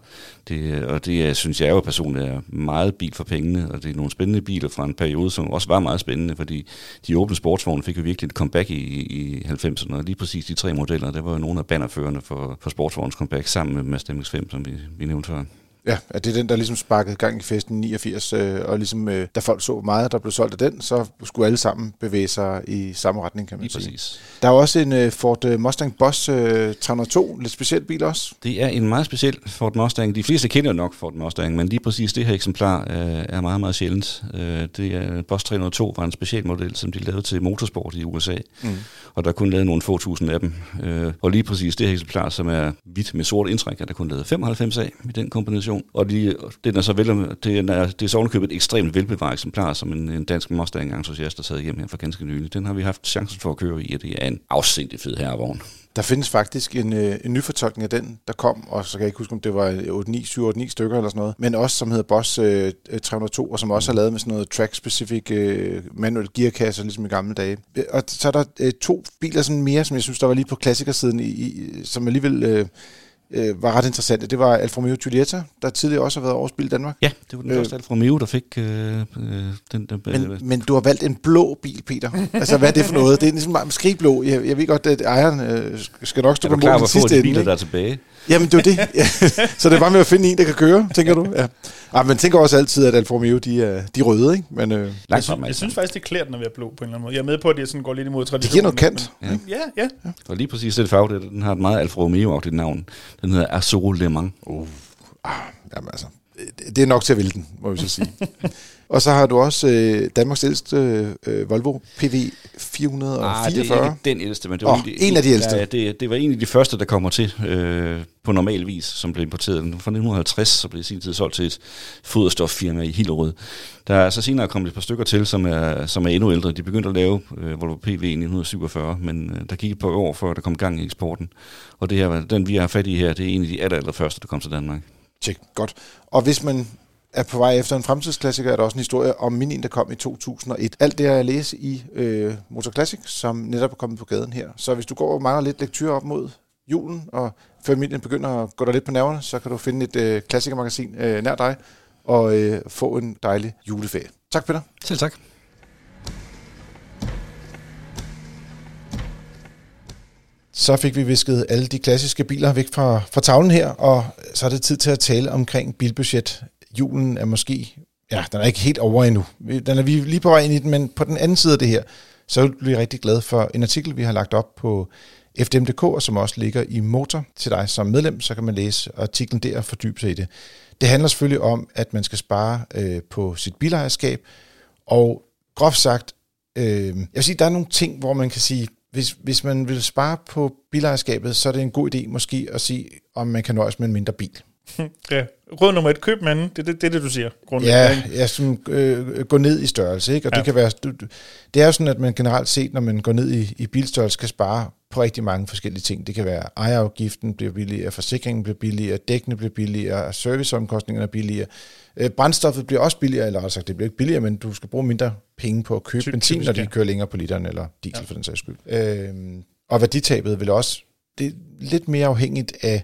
Det, øh, og det synes jeg jo personligt er meget bil for pengene, og det er nogle spændende biler fra en periode, som også var meget spændende, fordi de åbne sportsvogne fik jo virkelig et comeback i, i 90'erne, og lige præcis de tre modeller, der var jo nogle af bannerførende for, for sportsvogns comeback sammen med Mazda MX-5, som vi, vi nævnte før. Ja, at det er den, der ligesom sparkede gang i festen i 89, øh, og ligesom øh, da folk så meget, der blev solgt af den, så skulle alle sammen bevæge sig i samme retning, kan man Lige sige. Præcis. Der er også en øh, Ford Mustang Boss øh, 302, lidt speciel bil også. Det er en meget speciel Ford Mustang. De fleste kender nok Ford Mustang, men lige præcis det her eksemplar øh, er meget, meget sjældent. Øh, det er Boss 302 var en speciel model, som de lavede til motorsport i USA, mm. og der er kun lavet nogle få tusind af dem. Øh, og lige præcis det her eksemplar, som er hvidt med sort indtræk, er der kun lavet 95 af i den kombination version. Og de, den er så vel, det er, det er så ovenikøbet et ekstremt velbevaret eksemplar, som en, en dansk Mustang-entusiast har taget hjem her for ganske nylig. Den har vi haft chancen for at køre i, og det er en afsindig fed herrevogn. Der findes faktisk en, øh, en nyfortolkning af den, der kom, og så kan jeg ikke huske, om det var 8-9, 7 8 9 stykker eller sådan noget, men også som hedder Boss øh, øh 302, og som også har lavet med sådan noget track-specific øh, manuel gearkasse, ligesom i gamle dage. Øh, og så er der øh, to biler sådan mere, som jeg synes, der var lige på klassikersiden, i, i, som alligevel... Øh, øh, var ret interessante. Det var Alfa Romeo Giulietta, der tidligere også har været overspillet i Danmark. Ja, det var den øh, første Alfa Romeo, der fik øh, øh, den. den men, øh, men du har valgt en blå bil, Peter. altså, hvad er det for noget? Det er ligesom skrigblå. Jeg, jeg ved godt, at ejeren øh, skal nok stå på mål i sidste ende. biler, der er tilbage? Jamen, det er det. Ja. Så det er bare med at finde en, der kan køre, tænker du? Ja. Ja, men tænker også altid, at Alfa Romeo, de er, de er røde, ikke? Men, øh, jeg, synes, jeg synes faktisk, det klæder den at være blå på en eller anden måde. Jeg er med på, at det sådan går lidt imod traditionen. Det giver noget kant. Men, ja. ja, ja. Og lige præcis det farve, den har et meget Alfa Romeo-agtigt navn. Den hedder Azul Le Mans. Uh. Ah, jamen altså, det er nok til at vælge den, må vi så sige. Og så har du også øh, Danmarks ældste øh, Volvo PV 444. Ah, det er ikke den ældste, men det var oh, en, en af de ældste. Ja, det, det var en af de første, der kommer til øh, på normal vis, som blev importeret. Fra 1950 så blev det sin tid solgt til et foderstoffirma i Hillerød. Der er så senere kommet et par stykker til, som er, som er endnu ældre. De begyndte at lave øh, Volvo PV i 1947, men øh, der gik et par år, før der kom gang i eksporten. Og det her, den vi har fat i her, det er en af de aller, aller første, der kom til Danmark. Tjek, godt. Og hvis man er på vej efter en fremtidsklassiker, er der også en historie om min en, der kom i 2001. Alt det har jeg læst i øh, Motor Classic, som netop er kommet på gaden her. Så hvis du går og mangler lidt lektyr op mod julen, og familien begynder at gå der lidt på nerverne, så kan du finde et øh, klassikermagasin øh, nær dig, og øh, få en dejlig juleferie. Tak, Peter. Selv tak. Så fik vi visket alle de klassiske biler væk fra, fra tavlen her, og så er det tid til at tale omkring bilbudget. Julen er måske, ja, den er ikke helt over endnu. Den er vi lige på vej ind i den, men på den anden side af det her, så vil vi rigtig glad for en artikel, vi har lagt op på FDM.dk, og som også ligger i Motor til dig som medlem, så kan man læse artiklen der og fordybe sig i det. Det handler selvfølgelig om, at man skal spare øh, på sit bilejerskab, og groft sagt, øh, jeg vil sige, der er nogle ting, hvor man kan sige, hvis, hvis man vil spare på bilejerskabet, så er det en god idé måske at sige, om man kan nøjes med en mindre bil. Ja. Råd nummer et, køb manden. Det er det, det, det, du siger. Ja, ja som, øh, gå ned i størrelse. Ikke? Og ja. det kan være, du, det er jo sådan, at man generelt set, når man går ned i, i bilstørrelse, kan spare på rigtig mange forskellige ting. Det kan være, at ejerafgiften bliver billigere, forsikringen bliver billigere, dækkene bliver billigere, serviceomkostningerne er billigere. Øh, brændstoffet bliver også billigere, eller altså det bliver ikke billigere, men du skal bruge mindre penge på at købe Ty- benzin, når de ja. kører længere på literen, eller diesel ja. for den sags skyld. Øh, og værditabet vil også, det er lidt mere afhængigt af,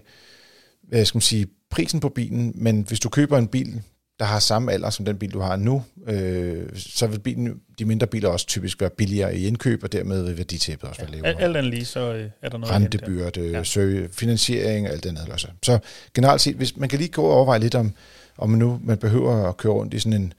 hvad skal man sige, prisen på bilen, men hvis du køber en bil, der har samme alder som den bil, du har nu, øh, så vil bilen, de mindre biler også typisk være billigere i indkøb, og dermed vil værditabet også være lavere. Alt andet lige, så øh, er der noget Rentebyrde, ja. finansiering og alt det andet. Altså. Så generelt set, hvis man kan lige gå og overveje lidt om, om man nu man behøver at køre rundt i sådan en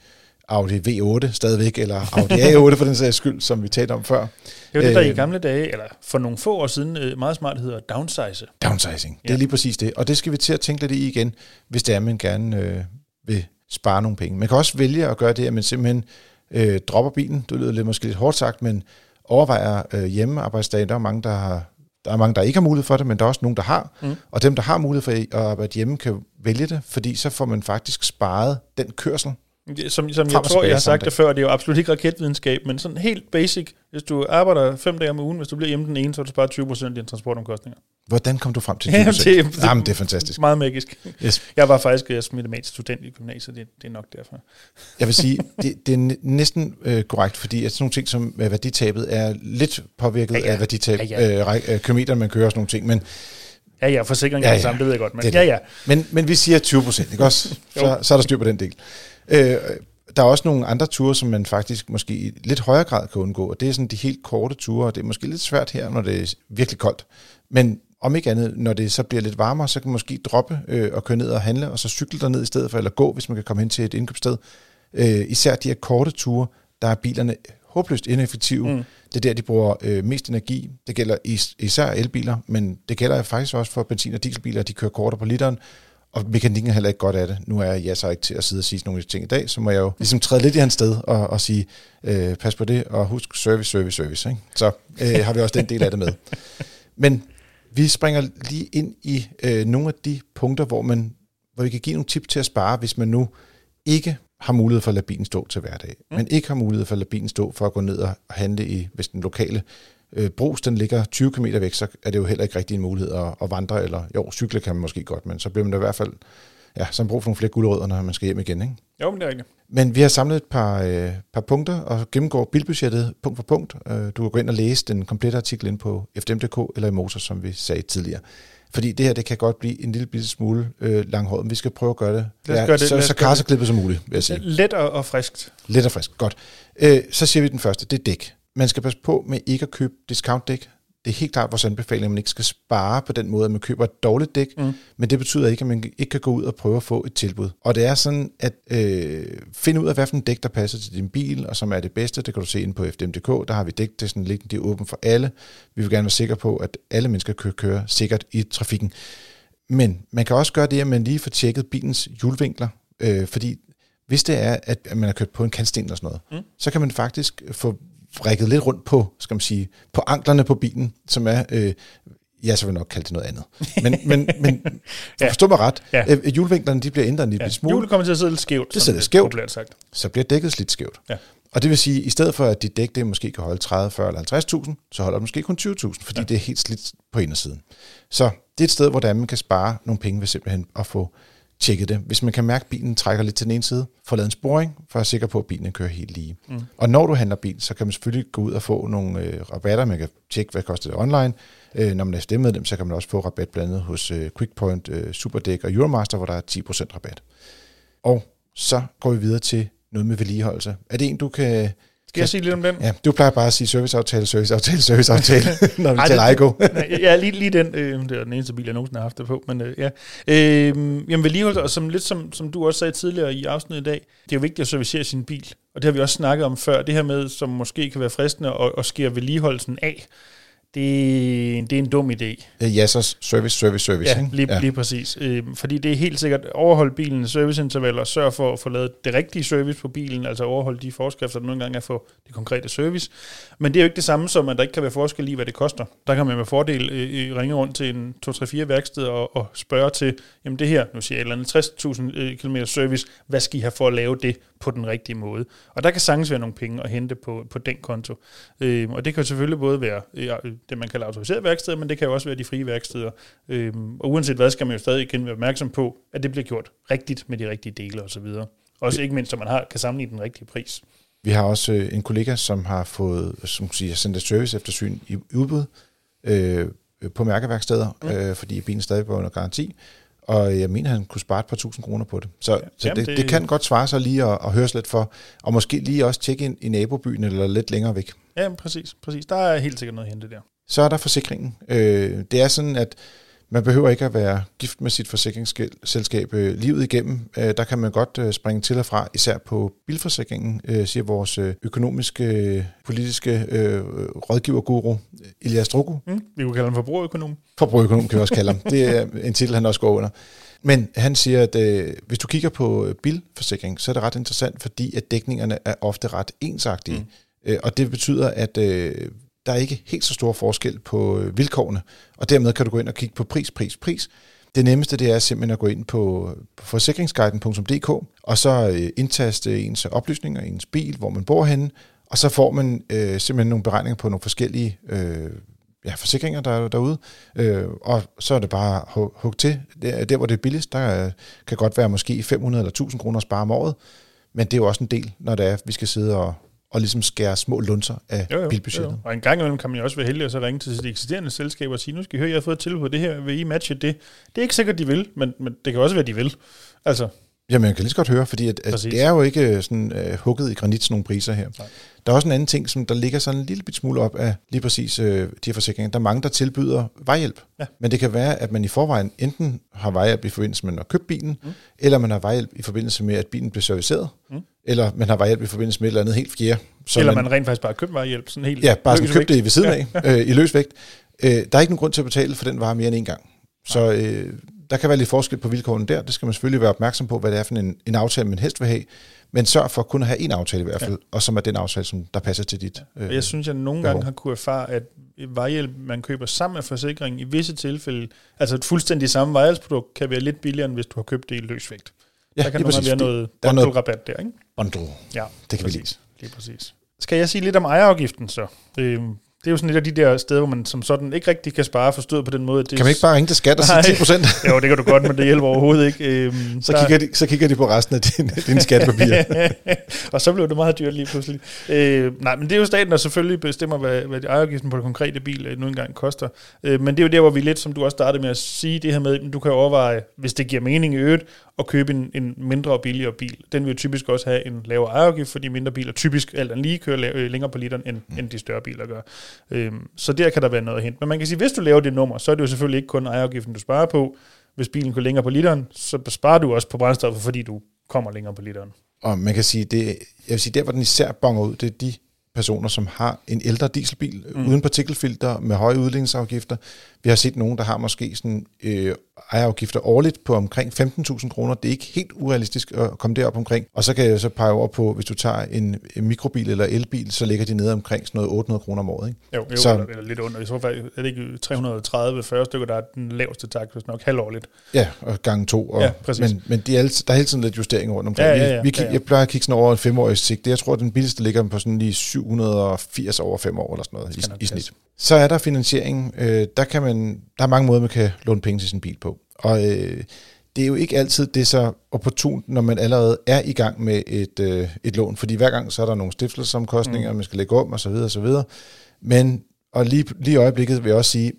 Audi V8 stadigvæk, eller Audi A8 for den sags skyld, som vi talte om før. Det var det, der i øh, gamle dage, eller for nogle få år siden, øh, meget smart hedder downsize. Downsizing, det ja. er lige præcis det. Og det skal vi til at tænke lidt i igen, hvis det er, man gerne øh, vil spare nogle penge. Man kan også vælge at gøre det, at man simpelthen øh, dropper bilen. Det lyder lidt måske lidt hårdt sagt, men overvejer øh, hjemmearbejdsdage. Der er mange, der har der er mange, der ikke har mulighed for det, men der er også nogen, der har. Mm. Og dem, der har mulighed for at arbejde hjemme, kan vælge det, fordi så får man faktisk sparet den kørsel, som, som jeg tror, jeg har sagt det før, det er jo absolut ikke raketvidenskab, men sådan helt basic. Hvis du arbejder fem dage om ugen, hvis du bliver hjemme den ene, så er du sparer 20% af dine transportomkostninger. Hvordan kom du frem til 20%? Jamen, det, det, Jamen, det er fantastisk. Meget magisk. Yes. Jeg var faktisk jeg matematisk student i gymnasiet, det, det er nok derfor. Jeg vil sige, det, det er næsten øh, korrekt, fordi at sådan nogle ting som øh, værditabet er lidt påvirket ja, ja. af værditab, ja, ja. Øh, øh, kilometer, man kører og sådan nogle ting, men Ja, ja, forsikring ja, ja. er det samme, det ved jeg godt. Men, det, ja, ja. Men, men vi siger 20 procent, ikke også? Så, så er der styr på den del. Øh, der er også nogle andre ture, som man faktisk måske i lidt højere grad kan undgå, og det er sådan de helt korte ture, og det er måske lidt svært her, når det er virkelig koldt. Men om ikke andet, når det så bliver lidt varmere, så kan man måske droppe øh, og køre ned og handle, og så cykle derned i stedet for, eller gå, hvis man kan komme hen til et indkøbssted. Øh, især de her korte ture, der er bilerne håbløst ineffektive. Mm. Det er der, de bruger øh, mest energi. Det gælder is- især elbiler, men det gælder faktisk også for benzin- og dieselbiler, de kører kortere på literen, og mekanikken er heller ikke godt af det. Nu er jeg så ikke til at sidde og sige nogle ting i dag, så må jeg jo ligesom træde lidt i hans sted og, og sige, øh, pas på det, og husk service, service, service. Ikke? Så øh, har vi også den del af det med. Men vi springer lige ind i øh, nogle af de punkter, hvor, man, hvor vi kan give nogle tip til at spare, hvis man nu ikke har mulighed for at lade bilen stå til hverdag, mm. men ikke har mulighed for at lade bilen stå for at gå ned og handle i, hvis den lokale øh, brus, den ligger 20 km væk, så er det jo heller ikke rigtig en mulighed at, at vandre, eller jo, cykle kan man måske godt, men så bliver man da i hvert fald, ja, så har man brug for nogle flere guldrødder, når man skal hjem igen, ikke? Jo, men det er rigtigt. Men vi har samlet et par, øh, par punkter og gennemgår bilbudgettet punkt for punkt. Øh, du kan gå ind og læse den komplette artikel ind på fdm.dk eller i Motor, som vi sagde tidligere. Fordi det her, det kan godt blive en lille bitte smule øh, langhåret, men vi skal prøve at gøre det, ja, gøre det så, så karseklippet som muligt, vil jeg sige. Let og, og friskt. Let og friskt, godt. Øh, så siger vi den første, det er dæk man skal passe på med ikke at købe discount-dæk. Det er helt klart vores anbefaling, at man ikke skal spare på den måde, at man køber et dårligt dæk, mm. men det betyder ikke, at man ikke kan gå ud og prøve at få et tilbud. Og det er sådan, at øh, finde ud af, hvilken dæk, der passer til din bil, og som er det bedste. Det kan du se ind på FDM.dk. Der har vi dæk, det er sådan lidt, det er åbent for alle. Vi vil gerne være sikre på, at alle mennesker kan køre sikkert i trafikken. Men man kan også gøre det, at man lige får tjekket bilens hjulvinkler, øh, fordi hvis det er, at man har kørt på en kantsten eller sådan noget, mm. så kan man faktisk få vrikket lidt rundt på, skal man sige, på anklerne på bilen, som er, øh, ja, så vil jeg nok kalde det noget andet. Men, men, men ja. forstå mig ret, ja. øh, hjulvinklerne de bliver ændret en lille ja. smule. Hjulet kommer til at sidde lidt skævt. Det sidder skævt, sagt. så bliver dækket lidt skævt. Ja. Og det vil sige, at i stedet for at dit dæk det måske kan holde 30, 40 eller 50.000, så holder det måske kun 20.000, fordi ja. det er helt slidt på indersiden. Så det er et sted, hvor man kan spare nogle penge ved simpelthen at få tjekket det. Hvis man kan mærke, at bilen trækker lidt til den ene side, få lavet en sporing, for at være sikker på, at bilen kører helt lige. Mm. Og når du handler bil, så kan man selvfølgelig gå ud og få nogle øh, rabatter. Man kan tjekke, hvad det koster det online. Øh, når man er stemmedlem, så kan man også få rabat blandt andet hos øh, QuickPoint, øh, Superdæk og Euromaster, hvor der er 10% rabat. Og så går vi videre til noget med vedligeholdelse. Er det en, du kan... Skal jeg sige lidt om den? Ja, du plejer bare at sige serviceaftale, serviceaftale, serviceaftale, når vi taler Igo. ja, lige, lige den. Øh, det er den eneste bil, jeg nogensinde har haft det på. Men øh, ja. Øh, jamen vedligeholdelse, og som, lidt som, som du også sagde tidligere i afsnittet i dag, det er jo vigtigt at servicere sin bil. Og det har vi også snakket om før. Det her med, som måske kan være fristende at, at skære vedligeholdelsen af det, det er en dum idé. Ja, så service, service, service. Ja, lige, ja. lige præcis. Øh, fordi det er helt sikkert overholde bilens serviceintervaller, sørg for at få lavet det rigtige service på bilen, altså overholde de forskrifter, der nogle gange er for det konkrete service. Men det er jo ikke det samme som, at der ikke kan være forskel i, hvad det koster. Der kan man med fordel øh, ringe rundt til en 2-3-4 værksted og, og spørge til, jamen det her, nu siger jeg et eller andet 60.000 km service, hvad skal I have for at lave det på den rigtige måde? Og der kan sagtens være nogle penge at hente på, på den konto. Øh, og det kan selvfølgelig både være øh, det, man kalder autoriseret værksteder, men det kan jo også være de frie værksteder. Øhm, og uanset hvad, skal man jo stadig igen være opmærksom på, at det bliver gjort rigtigt med de rigtige dele osv. Også ikke mindst, så man har, kan sammenligne den rigtige pris. Vi har også øh, en kollega, som har fået som siger, sendt et service eftersyn i udbud øh, på mærkeværksteder, mm. øh, fordi bilen stadig var under garanti. Og jeg mener, han kunne spare et par tusind kroner på det. Så, ja, så det, det, det kan godt svare sig lige at, at høre lidt for, og måske lige også tjekke ind i nabobyen eller lidt længere væk. Ja, præcis, præcis. Der er helt sikkert noget at hente der. Så er der forsikringen. Øh, det er sådan, at man behøver ikke at være gift med sit forsikringsselskab øh, livet igennem. Øh, der kan man godt øh, springe til og fra, især på bilforsikringen, øh, siger vores økonomiske, politiske øh, rådgiverguru, Elias Drugo. Mm, vi kunne kalde ham forbrugerøkonom. Forbrugerøkonom kan vi også kalde ham. Det er en titel, han også går under. Men han siger, at øh, hvis du kigger på bilforsikring, så er det ret interessant, fordi at dækningerne er ofte ret ensagtige. Mm. Øh, og det betyder, at øh, der er ikke helt så stor forskel på øh, vilkårene, og dermed kan du gå ind og kigge på pris, pris, pris. Det nemmeste det er simpelthen at gå ind på, forsikringsguiden.dk og så øh, indtaste ens oplysninger, ens bil, hvor man bor henne, og så får man øh, simpelthen nogle beregninger på nogle forskellige øh, ja, forsikringer der er derude, øh, og så er det bare hug, til. Der, der, hvor det er billigst, der øh, kan godt være måske 500 eller 1000 kroner at spare om året, men det er jo også en del, når det er, at vi skal sidde og, og ligesom skære små lunser af jo, jo, bilbudgettet. Jo. Og en gang imellem kan man jo også være heldig at så ringe til sit eksisterende selskab og sige, nu skal I høre, jeg har fået et tilbud på det her, vil I matche det? Det er ikke sikkert, de vil, men, men det kan også være, de vil. Altså, Jamen, jeg kan lige så godt høre, fordi at, at det er jo ikke sådan uh, hugget i granit sådan nogle priser her. Nej. Der er også en anden ting, som der ligger sådan en lille bit smule op af lige præcis uh, de her forsikringer. Der er mange, der tilbyder vejhjælp. Ja. Men det kan være, at man i forvejen enten har vejhjælp i forbindelse med at købe bilen, mm. eller man har vejhjælp i forbindelse med, at bilen bliver serviceret, mm. eller man har vejhjælp i forbindelse med et eller andet helt fjerde. Eller man, man rent faktisk bare købt vejhjælp. Sådan helt ja, bare sådan købt det ved siden af, ja. øh, i løs vægt. Øh, der er ikke nogen grund til at betale for den vare mere end en gang. Så øh, der kan være lidt forskel på vilkårene der. Det skal man selvfølgelig være opmærksom på, hvad det er for en, en aftale, man helst vil have. Men sørg for kun at have en aftale i hvert fald, ja. og som er den aftale, som der passer til dit øh, Jeg synes, jeg nogle behov. gange har kunne erfare, at vejhjælp, man køber sammen med forsikring, i visse tilfælde, altså et fuldstændig samme vejhjælpsprodukt, kan være lidt billigere, end hvis du har købt det i løsvægt. Ja, der kan nogle være noget bundle-rabat der, ikke? Bundle. Ja, det kan præcis. vi lide. Lige præcis. Skal jeg sige lidt om ejerafgiften så? Øh, det er jo sådan et af de der steder, hvor man som sådan ikke rigtig kan spare forstået på den måde. Det kan man ikke bare ringe til skat og sige 10 procent? jo, det kan du godt, men det hjælper overhovedet ikke. Øhm, så, kigger de, så kigger de på resten af dine din skattepapirer. og så blev det meget dyrt lige pludselig. Øh, nej, men det er jo staten, der selvfølgelig bestemmer, hvad, hvad ejerafgiften på det konkrete bil øh, nu engang koster. Øh, men det er jo der, hvor vi lidt, som du også startede med at sige, det her med, du kan overveje, hvis det giver mening i øvrigt, at købe en, en mindre og billigere bil. Den vil typisk også have en lavere ejerafgift, fordi mindre biler typisk alt andet lige kører øh, længere på literen, end, mm. end de større biler gør. Øhm, så der kan der være noget at hente. Men man kan sige, hvis du laver det nummer, så er det jo selvfølgelig ikke kun ejerafgiften, du sparer på. Hvis bilen går længere på literen, så sparer du også på brændstoffet, fordi du kommer længere på literen. Og man kan sige, det, jeg vil sige, der hvor den især bonger ud, det er de personer, som har en ældre dieselbil mm. uden partikelfilter med høje udligningsafgifter. Vi har set nogen, der har måske sådan, øh, ejerafgifter årligt på omkring 15.000 kroner. Det er ikke helt urealistisk at komme derop omkring. Og så kan jeg så pege over på, hvis du tager en, mikrobil eller elbil, så ligger de nede omkring sådan noget 800 kroner om året. Ikke? Jo, jo så, eller, eller lidt under. I så fald er det ikke 330-40 stykker, der er den laveste tak, hvis nok halvårligt. Ja, og gange to. Og, ja, præcis. Men, men de er, der er hele tiden lidt justeringer rundt omkring. Ja, ja, ja, vi, vi, ja, ja. Jeg plejer at kigge sådan over en femårig sigt. Jeg tror, at den billigste ligger på sådan lige 780 over fem år eller sådan noget i, i snit. Så er der finansiering. Øh, der, kan man, der er mange måder, man kan låne penge til sin bil på. Og øh, det er jo ikke altid det så opportunt, når man allerede er i gang med et, øh, et lån, fordi hver gang så er der nogle stiftelsesomkostninger, mm. man skal lægge om osv. osv. Men, og lige, lige i øjeblikket vil jeg også sige,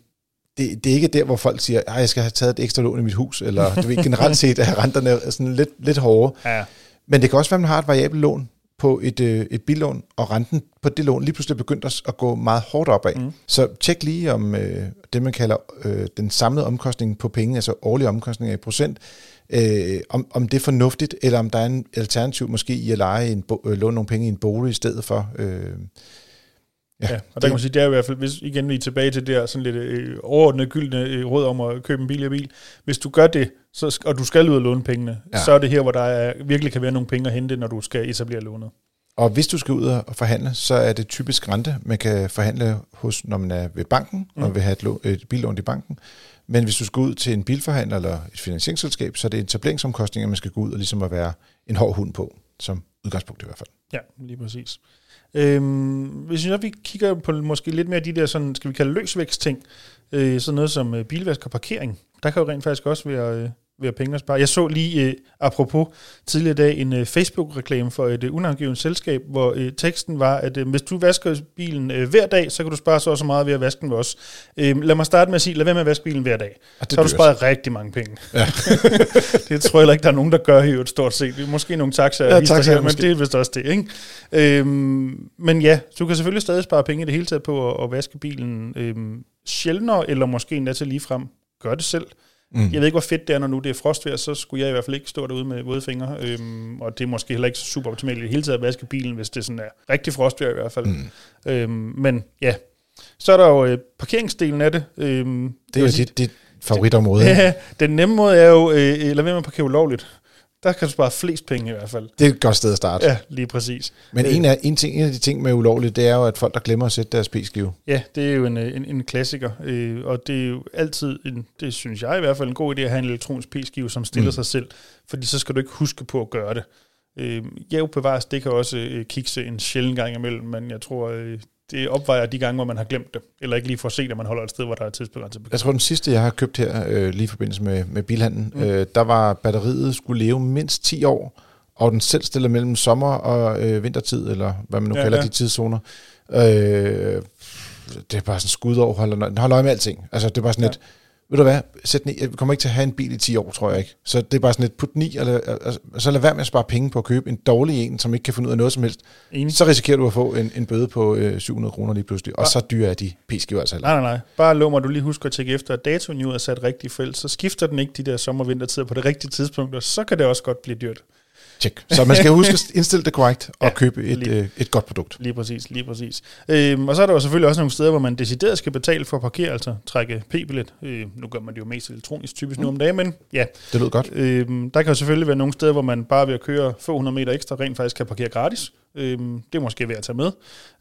det, det er ikke der, hvor folk siger, at jeg skal have taget et ekstra lån i mit hus, eller du ved, generelt set er renterne sådan lidt, lidt hårde. Ja. Men det kan også være, at man har et variabelt lån på et, øh, et billån, og renten på det lån lige pludselig er begyndt at gå meget hårdt opad. Mm. Så tjek lige om øh, det, man kalder øh, den samlede omkostning på penge, altså årlige omkostninger i procent, øh, om, om det er fornuftigt, eller om der er en alternativ måske i at lege en, bo, øh, låne nogle penge i en bolig i stedet for. Øh, Ja, ja, og der det, kan man sige, det er i hvert fald, hvis igen vi er tilbage til det der sådan lidt øh, overordnede gyldne øh, råd om at købe en billig bil. Hvis du gør det, så, og du skal ud og låne pengene, ja. så er det her, hvor der er, virkelig kan være nogle penge at hente, når du skal etablere lånet. Og hvis du skal ud og forhandle, så er det typisk rente, man kan forhandle hos, når man er ved banken, mm. og vil have et, lån, et billån i banken. Men hvis du skal ud til en bilforhandler eller et finansieringsselskab, så er det etableringsomkostninger, man skal gå ud og ligesom at være en hård hund på, som udgangspunkt i hvert fald. Ja, lige præcis. Øhm, hvis jeg, vi kigger på måske lidt mere de der, sådan, skal vi kalde løsvækst-ting, øh, sådan noget som øh, bilvask og parkering, der kan jo rent faktisk også være, øh, være penge at spare. Jeg så lige, øh, apropos tidligere dag, en øh, Facebook-reklame for et øh, unavngivet selskab, hvor øh, teksten var, at øh, hvis du vasker bilen øh, hver dag, så kan du spare så også meget ved at vaske den ved os. Øh, lad mig starte med at sige, lad være med at vaske bilen hver dag. Så har du sparet rigtig mange penge. Ja. det tror jeg ikke, der er nogen, der gør her et stort set. Måske nogle taxaer, ja, taxa, her, men det er vist også det. Ikke? Øh, men ja, du kan selvfølgelig stadig spare penge i det hele taget på at, at vaske bilen øh, sjældnere, eller måske endda til ligefrem gør det selv. Mm. Jeg ved ikke, hvor fedt det er, når nu det er frostvejr, så skulle jeg i hvert fald ikke stå derude med våde fingre. Øhm, og det er måske heller ikke super optimalt i det hele taget at vaske bilen, hvis det sådan er rigtig frostvejr i hvert fald. Mm. Øhm, men ja, så er der jo øh, parkeringsdelen af det. Øhm, det er jo dit, dit favoritområde. Ja, den nemme måde er jo, øh, lad være med at parkere ulovligt. Der kan du spare flest penge i hvert fald. Det er et godt sted at starte. Ja, lige præcis. Men en af, en, ting, en af de ting med ulovligt, det er jo, at folk, der glemmer at sætte deres p-skive. Ja, det er jo en, en, en klassiker. Øh, og det er jo altid, en, det synes jeg i hvert fald, en god idé at have en elektronisk p-skive, som stiller mm. sig selv. Fordi så skal du ikke huske på at gøre det. Øh, ja, bevares, det kan også øh, kikse en sjældent gang imellem, men jeg tror, øh, det opvejer de gange, hvor man har glemt det, eller ikke lige får set, at man holder et sted, hvor der er tidsbegrænset. Jeg tror, den sidste, jeg har købt her, øh, lige i forbindelse med, med bilhandlen, mm. øh, der var batteriet skulle leve mindst 10 år, og den selv stiller mellem sommer og øh, vintertid, eller hvad man nu ja, kalder ja. de tidszoner. Øh, det er bare sådan skud over, holder, den holder øje med alting. Altså, det er bare sådan ja. et, ved du hvad, sæt den i, jeg kommer ikke til at have en bil i 10 år, tror jeg ikke. Så det er bare sådan et put den i, og, og, og så lad være med at spare penge på at købe en dårlig en, som ikke kan finde ud af noget som helst. Enig. Så risikerer du at få en, en bøde på øh, 700 kroner lige pludselig, og så dyre er de p-skiver altså Nej, nej, nej. Bare lov mig, du lige husker at tjekke efter, at datoen jo er sat rigtigt felt, så skifter den ikke de der sommer- og vintertider på det rigtige tidspunkt, og så kan det også godt blive dyrt. Check. Så man skal huske at indstille det korrekt og ja, købe et, lige, øh, et godt produkt. Lige præcis, lige præcis. Øhm, og så er der jo selvfølgelig også nogle steder, hvor man decideret skal betale for at parkere, altså trække p-billet. Øh, nu gør man det jo mest elektronisk typisk mm. nu om dagen, men ja. Det lyder godt. Øhm, der kan jo selvfølgelig være nogle steder, hvor man bare ved at køre få hundrede meter ekstra rent faktisk kan parkere gratis. Øhm, det er måske værd at tage med.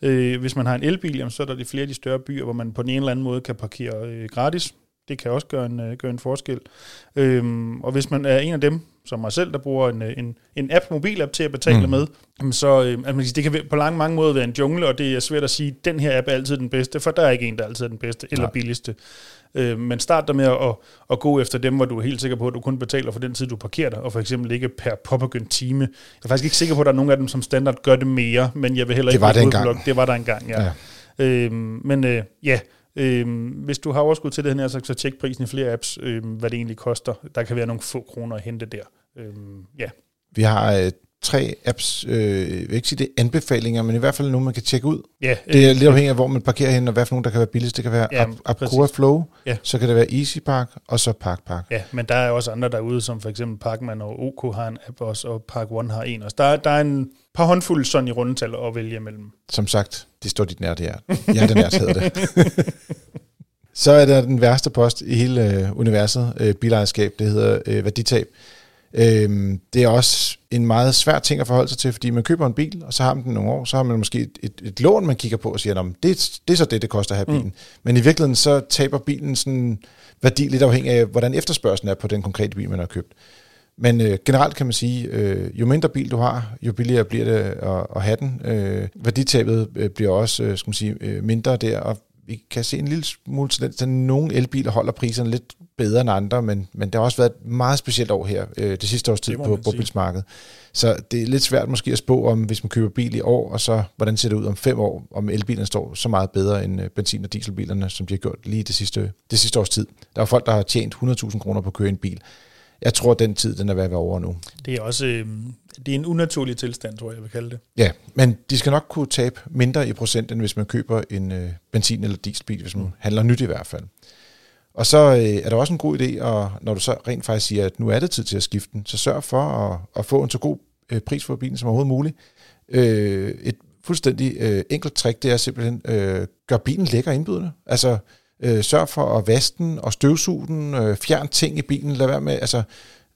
Øh, hvis man har en elbil, jamen, så er der de flere af de større byer, hvor man på en eller anden måde kan parkere øh, gratis. Det kan også gøre en, øh, gøre en forskel. Øhm, og hvis man er en af dem, som mig selv, der bruger en, øh, en, en app, mobilapp til at betale mm. med, så øh, altså, det kan på lange mange måder være en jungle, og det er svært at sige, at den her app er altid den bedste, for der er ikke en, der er altid den bedste eller Nej. billigste. Øh, men start der med at, at gå efter dem, hvor du er helt sikker på, at du kun betaler for den tid, du parkerer dig, og for eksempel ikke per påbegyndt time. Jeg er faktisk ikke sikker på, at der er nogen af dem, som standard gør det mere, men jeg vil heller det ikke... Var det, en gang. det var der engang. ja. ja. Øh, men øh, ja, Øhm, hvis du har overskud til det her, så, så tjek prisen i flere apps, øhm, hvad det egentlig koster. Der kan være nogle få kroner at hente der. Øhm, ja. Vi har øh, tre apps, øh, jeg vil ikke sige det er anbefalinger, men i hvert fald nogle, man kan tjekke ud. Ja, det er øh, lidt afhængigt af, hvor man parkerer hen, og hvad for nogle, der kan være billigst. Det kan være ja, Apcoa Flow, ja. så kan det være Easy Park, og så Park Park. Ja, men der er også andre derude, som for eksempel Parkman og OK har en app også, og Park One har en også. Der, der er en par håndfulde sådan i rundetal at vælge imellem. Som sagt, det står dit nært hjerte. Hjertenært hedder det. så er der den værste post i hele øh, universet, øh, bilejerskab, det hedder øh, værditab. Øhm, det er også en meget svær ting at forholde sig til, fordi man køber en bil, og så har man den nogle år, så har man måske et, et, et lån, man kigger på og siger, det, det er så det, det koster at have mm. bilen. Mm. Men i virkeligheden så taber bilen sådan værdi lidt afhængig af, hvordan efterspørgselen er på den konkrete bil, man har købt. Men øh, generelt kan man sige, øh, jo mindre bil du har, jo billigere bliver det at, at have den. Øh, værditabet øh, bliver også øh, skal man sige, øh, mindre der, og vi kan se en lille smule tendens til, at nogle elbiler holder priserne lidt bedre end andre, men, men det har også været et meget specielt år her, øh, det sidste års tid på brugtbilsmarkedet. Så det er lidt svært måske at spå om, hvis man køber bil i år, og så hvordan ser det ud om fem år, om elbilerne står så meget bedre end øh, benzin- og dieselbilerne, som de har gjort lige det sidste, det sidste års tid. Der er folk, der har tjent 100.000 kroner på at køre en bil. Jeg tror, at den tid den er ved at være over nu. Det er også øh, det er en unaturlig tilstand, tror jeg, jeg vil kalde det. Ja, men de skal nok kunne tabe mindre i procent, end hvis man køber en øh, benzin- eller dieselbil, hvis man mm. handler nyt i hvert fald. Og så øh, er der også en god idé, og når du så rent faktisk siger, at nu er det tid til at skifte den, så sørg for at, at få en så god øh, pris for bilen som overhovedet muligt. Øh, et fuldstændig øh, enkelt trick, det er simpelthen, øh, gør bilen lækker indbydende. Altså, øh, sørg for at vaske den og støvsuge den, øh, fjern ting i bilen, lad være med, altså,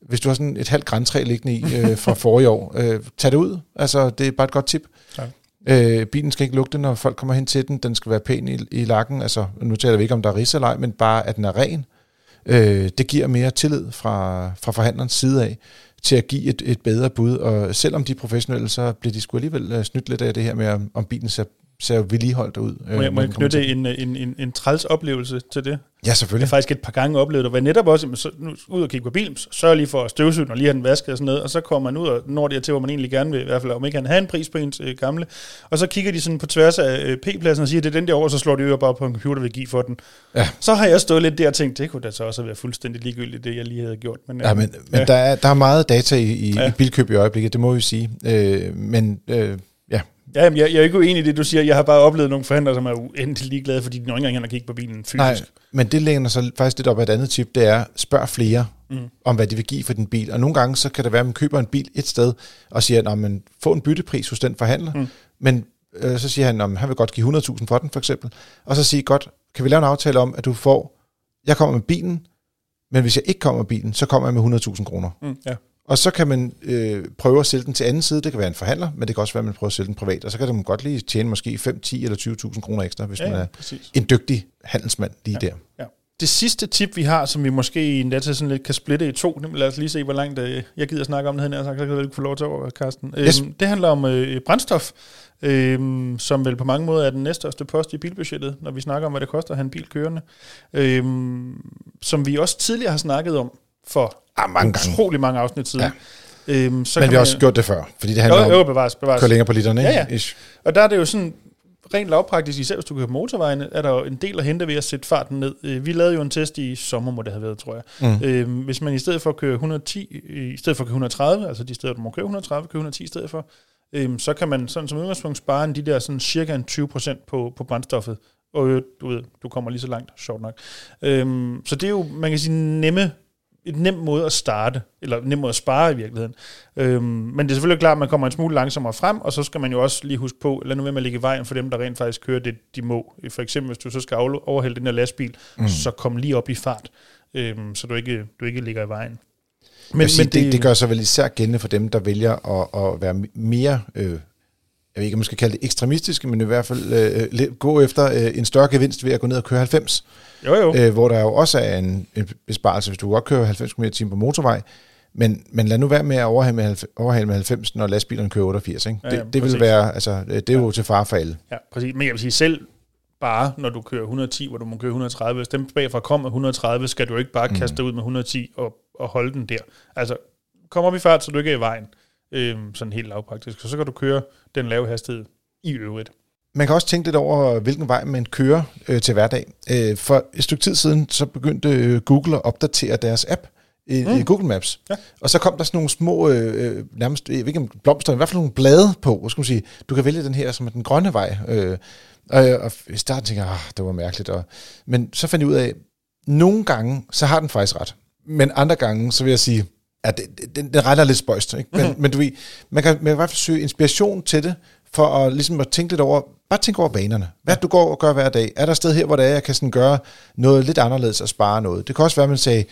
hvis du har sådan et halvt græntræ liggende i øh, fra forrige år, øh, tag det ud. Altså, det er bare et godt tip. Ja. Øh, bilen skal ikke lugte, når folk kommer hen til den. Den skal være pæn i, i lakken. Altså, nu taler vi ikke om, der er ris eller ej, men bare, at den er ren. Øh, det giver mere tillid fra, fra forhandlerens side af til at give et, et bedre bud. Og selvom de er professionelle, så bliver de sgu alligevel øh, snydt lidt af det her med, om, om bilen ser, ser vedligeholdt ud. øh, Må jeg, må jeg knytte til. en, en, en, en træls oplevelse til det? Ja, Jeg har selvfølgelig. faktisk et par gange oplevet det, hvor jeg netop også, så, nu, ud og kigge på bilen, så sørg lige for at støvsuge og lige have den vasket og sådan noget, og så kommer man ud og når det til, hvor man egentlig gerne vil, i hvert fald om ikke han have en pris på ens øh, gamle, og så kigger de sådan på tværs af øh, P-pladsen og siger, det er den der over, så slår de jo bare på en computer, vil give for den. Ja. Så har jeg stået lidt der og tænkt, det kunne da så også været fuldstændig ligegyldigt, det jeg lige havde gjort. Men, øh, Ja, men, men Ja. Der, er, der er meget data i, i, ja. i bilkøb i øjeblikket, det må vi sige. Øh, men øh, ja, jamen, jeg, jeg er ikke uenig i det, du siger. Jeg har bare oplevet nogle forhandlere, som er uendelig ligeglade, fordi de når ikke engang kigge på bilen fysisk. nej, men det læner sig faktisk lidt op af et andet tip, det er, spørg flere Mm. om, hvad de vil give for din bil. Og nogle gange, så kan det være, at man køber en bil et sted, og siger, at man få en byttepris hos den forhandler, mm. men øh, så siger han, at han vil godt give 100.000 for den, for eksempel. Og så siger godt, kan vi lave en aftale om, at du får, jeg kommer med bilen, men hvis jeg ikke kommer med bilen, så kommer jeg med 100.000 kroner. Mm, ja. Og så kan man øh, prøve at sælge den til anden side. Det kan være en forhandler, men det kan også være, at man prøver at sælge den privat. Og så kan man godt lige tjene måske 5, 10 eller 20.000 kroner ekstra, hvis Ja, man er præcis. en dygtig handelsmand lige Ja. der. Ja. Det sidste tip, vi har, som vi måske endda til sådan lidt kan splitte i to, lad os lige se, hvor langt øh, jeg gider snakke om det her, så kan du få lov til over, Carsten. Yes. Øhm, det handler om øh, brændstof, øhm, som vel på mange måder er den næststørste post i bilbudgettet, når vi snakker om, hvad det koster at have en bil kørende. Øhm, som vi også tidligere har snakket om for Ah, mange gange. utrolig mange afsnit siden. Ja. Øhm, så Men kan vi har også gjort det før, fordi det handler jo, jo, om bevares, at bevares. køre længere på literne. Ja, ja. Ish. Og der er det jo sådan, rent lavpraktisk, især hvis du kører på motorvejene, er der jo en del at hente ved at sætte farten ned. Øh, Vi lavede jo en test i sommer, må det have været, tror jeg. Mm. Øhm, hvis man i stedet for at køre 110, i stedet for at køre 130, altså de steder, du må køre 130, køre 110 i stedet for, øhm, så kan man sådan som udgangspunkt spare en, de der sådan cirka en 20% på, på brændstoffet. Og du ved, du kommer lige så langt, sjovt nok. Øhm, så det er jo, man kan sige, nemme, et nem måde at starte, eller nem måde at spare i virkeligheden. Øhm, men det er selvfølgelig klart, at man kommer en smule langsommere frem, og så skal man jo også lige huske på, lad nu være med at ligge i vejen for dem, der rent faktisk kører det, de må. For eksempel, hvis du så skal over- overhælde den her lastbil, mm. så kom lige op i fart, øhm, så du ikke, du ikke ligger i vejen. Men, sige, det, det, det gør sig vel især gældende for dem, der vælger at, at være mere, øh, jeg ved ikke, om man skal kalde det ekstremistiske, men i hvert fald øh, gå efter øh, en større gevinst ved at gå ned og køre 90. Jo, jo. øh, hvor der jo også er en, en besparelse, hvis du godt kører 90 km på motorvej, men, men lad nu være med at overhale med, 90 overhale med 90, når lastbilerne kører 88. Ikke? Ja, det, ja, det vil præcis. være, altså, øh, det er jo til far for alle. Ja, præcis. Men jeg vil sige, selv bare når du kører 110, hvor du må køre 130, hvis dem bagfra kommer 130, skal du ikke bare Mm. kaste dig ud med 110 og, og holde den der. Altså, kom op i fart, så du ikke er i vejen. Øhm, sådan helt lavpraktisk. Og så kan du køre den lave hastighed i øvrigt. Man kan også tænke lidt over, hvilken vej man kører øh, til hverdag. Øh, for et stykke tid siden, så begyndte øh, Google at opdatere deres app i, mm. i Google Maps. Ja. Og så kom der sådan nogle små, øh, øh, nærmest, jeg ved ikke om blomster, i hvert fald nogle blade på, skal man sige, du kan vælge den her som er den grønne vej. Øh, og, og i starten tænkte jeg, ah, det var mærkeligt. Og, men så fandt jeg ud af, nogle gange, så har den faktisk ret. Men andre gange, så vil jeg sige, at det, det, den, den retter lidt spøjst. Ikke? Men, men du ved, man kan, man kan i hvert fald søge inspiration til det, for at, ligesom at tænke lidt over, bare tænk over vanerne. Hvad du går og gør hver dag. Er der et sted her, hvor det er, jeg kan sådan gøre noget lidt anderledes og spare noget? Det kan også være, at man sagde,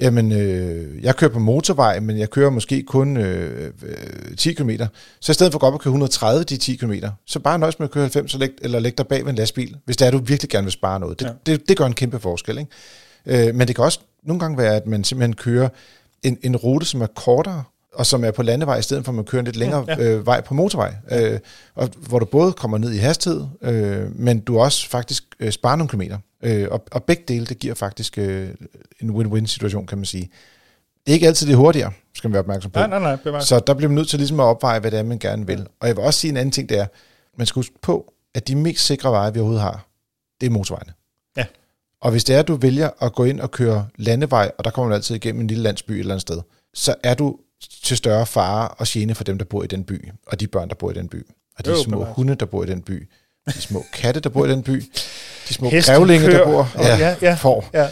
jamen, øh, jeg kører på motorvej, men jeg kører måske kun øh, øh, 10 km. Så i stedet for at gå op og køre 130 de 10 km, så bare nøjes med at køre 90 og læg, eller læg dig bag ved en lastbil, hvis det er, du virkelig gerne vil spare noget. Det, Ja. ja. det, det gør en kæmpe forskel. Ikke? Øh, men det kan også nogle gange være, at man simpelthen kører en, en rute, som er kortere, og som er på landevej, i stedet for at man kører en lidt længere Ja. Øh, vej på motorvej, øh, og hvor du både kommer ned i hastighed, øh, men du også faktisk øh, sparer nogle kilometer. Øh, og, og begge dele, det giver faktisk øh, en win-win situation, kan man sige. Det er ikke altid det er hurtigere, skal man være opmærksom på. Nej, nej, nej, bevares. Så der bliver man nødt til ligesom at opveje, hvad det er, man gerne vil. Og jeg vil også sige en anden ting, det er, man skal huske på, at de mest sikre veje, vi overhovedet har, det er motorvejene. Ja. Og hvis det er, at du vælger at gå ind og køre landevej, og der kommer man altid igennem en lille landsby et eller andet sted, så er du til større fare og gene for dem, der bor i den by, og de børn, der bor i den by, og de Jo, små bevares. hunde, der bor i den by, de små katte, der bor i den by, de små Heste, grævlinge, der køer, bor, og- ja, ja. får. Ja.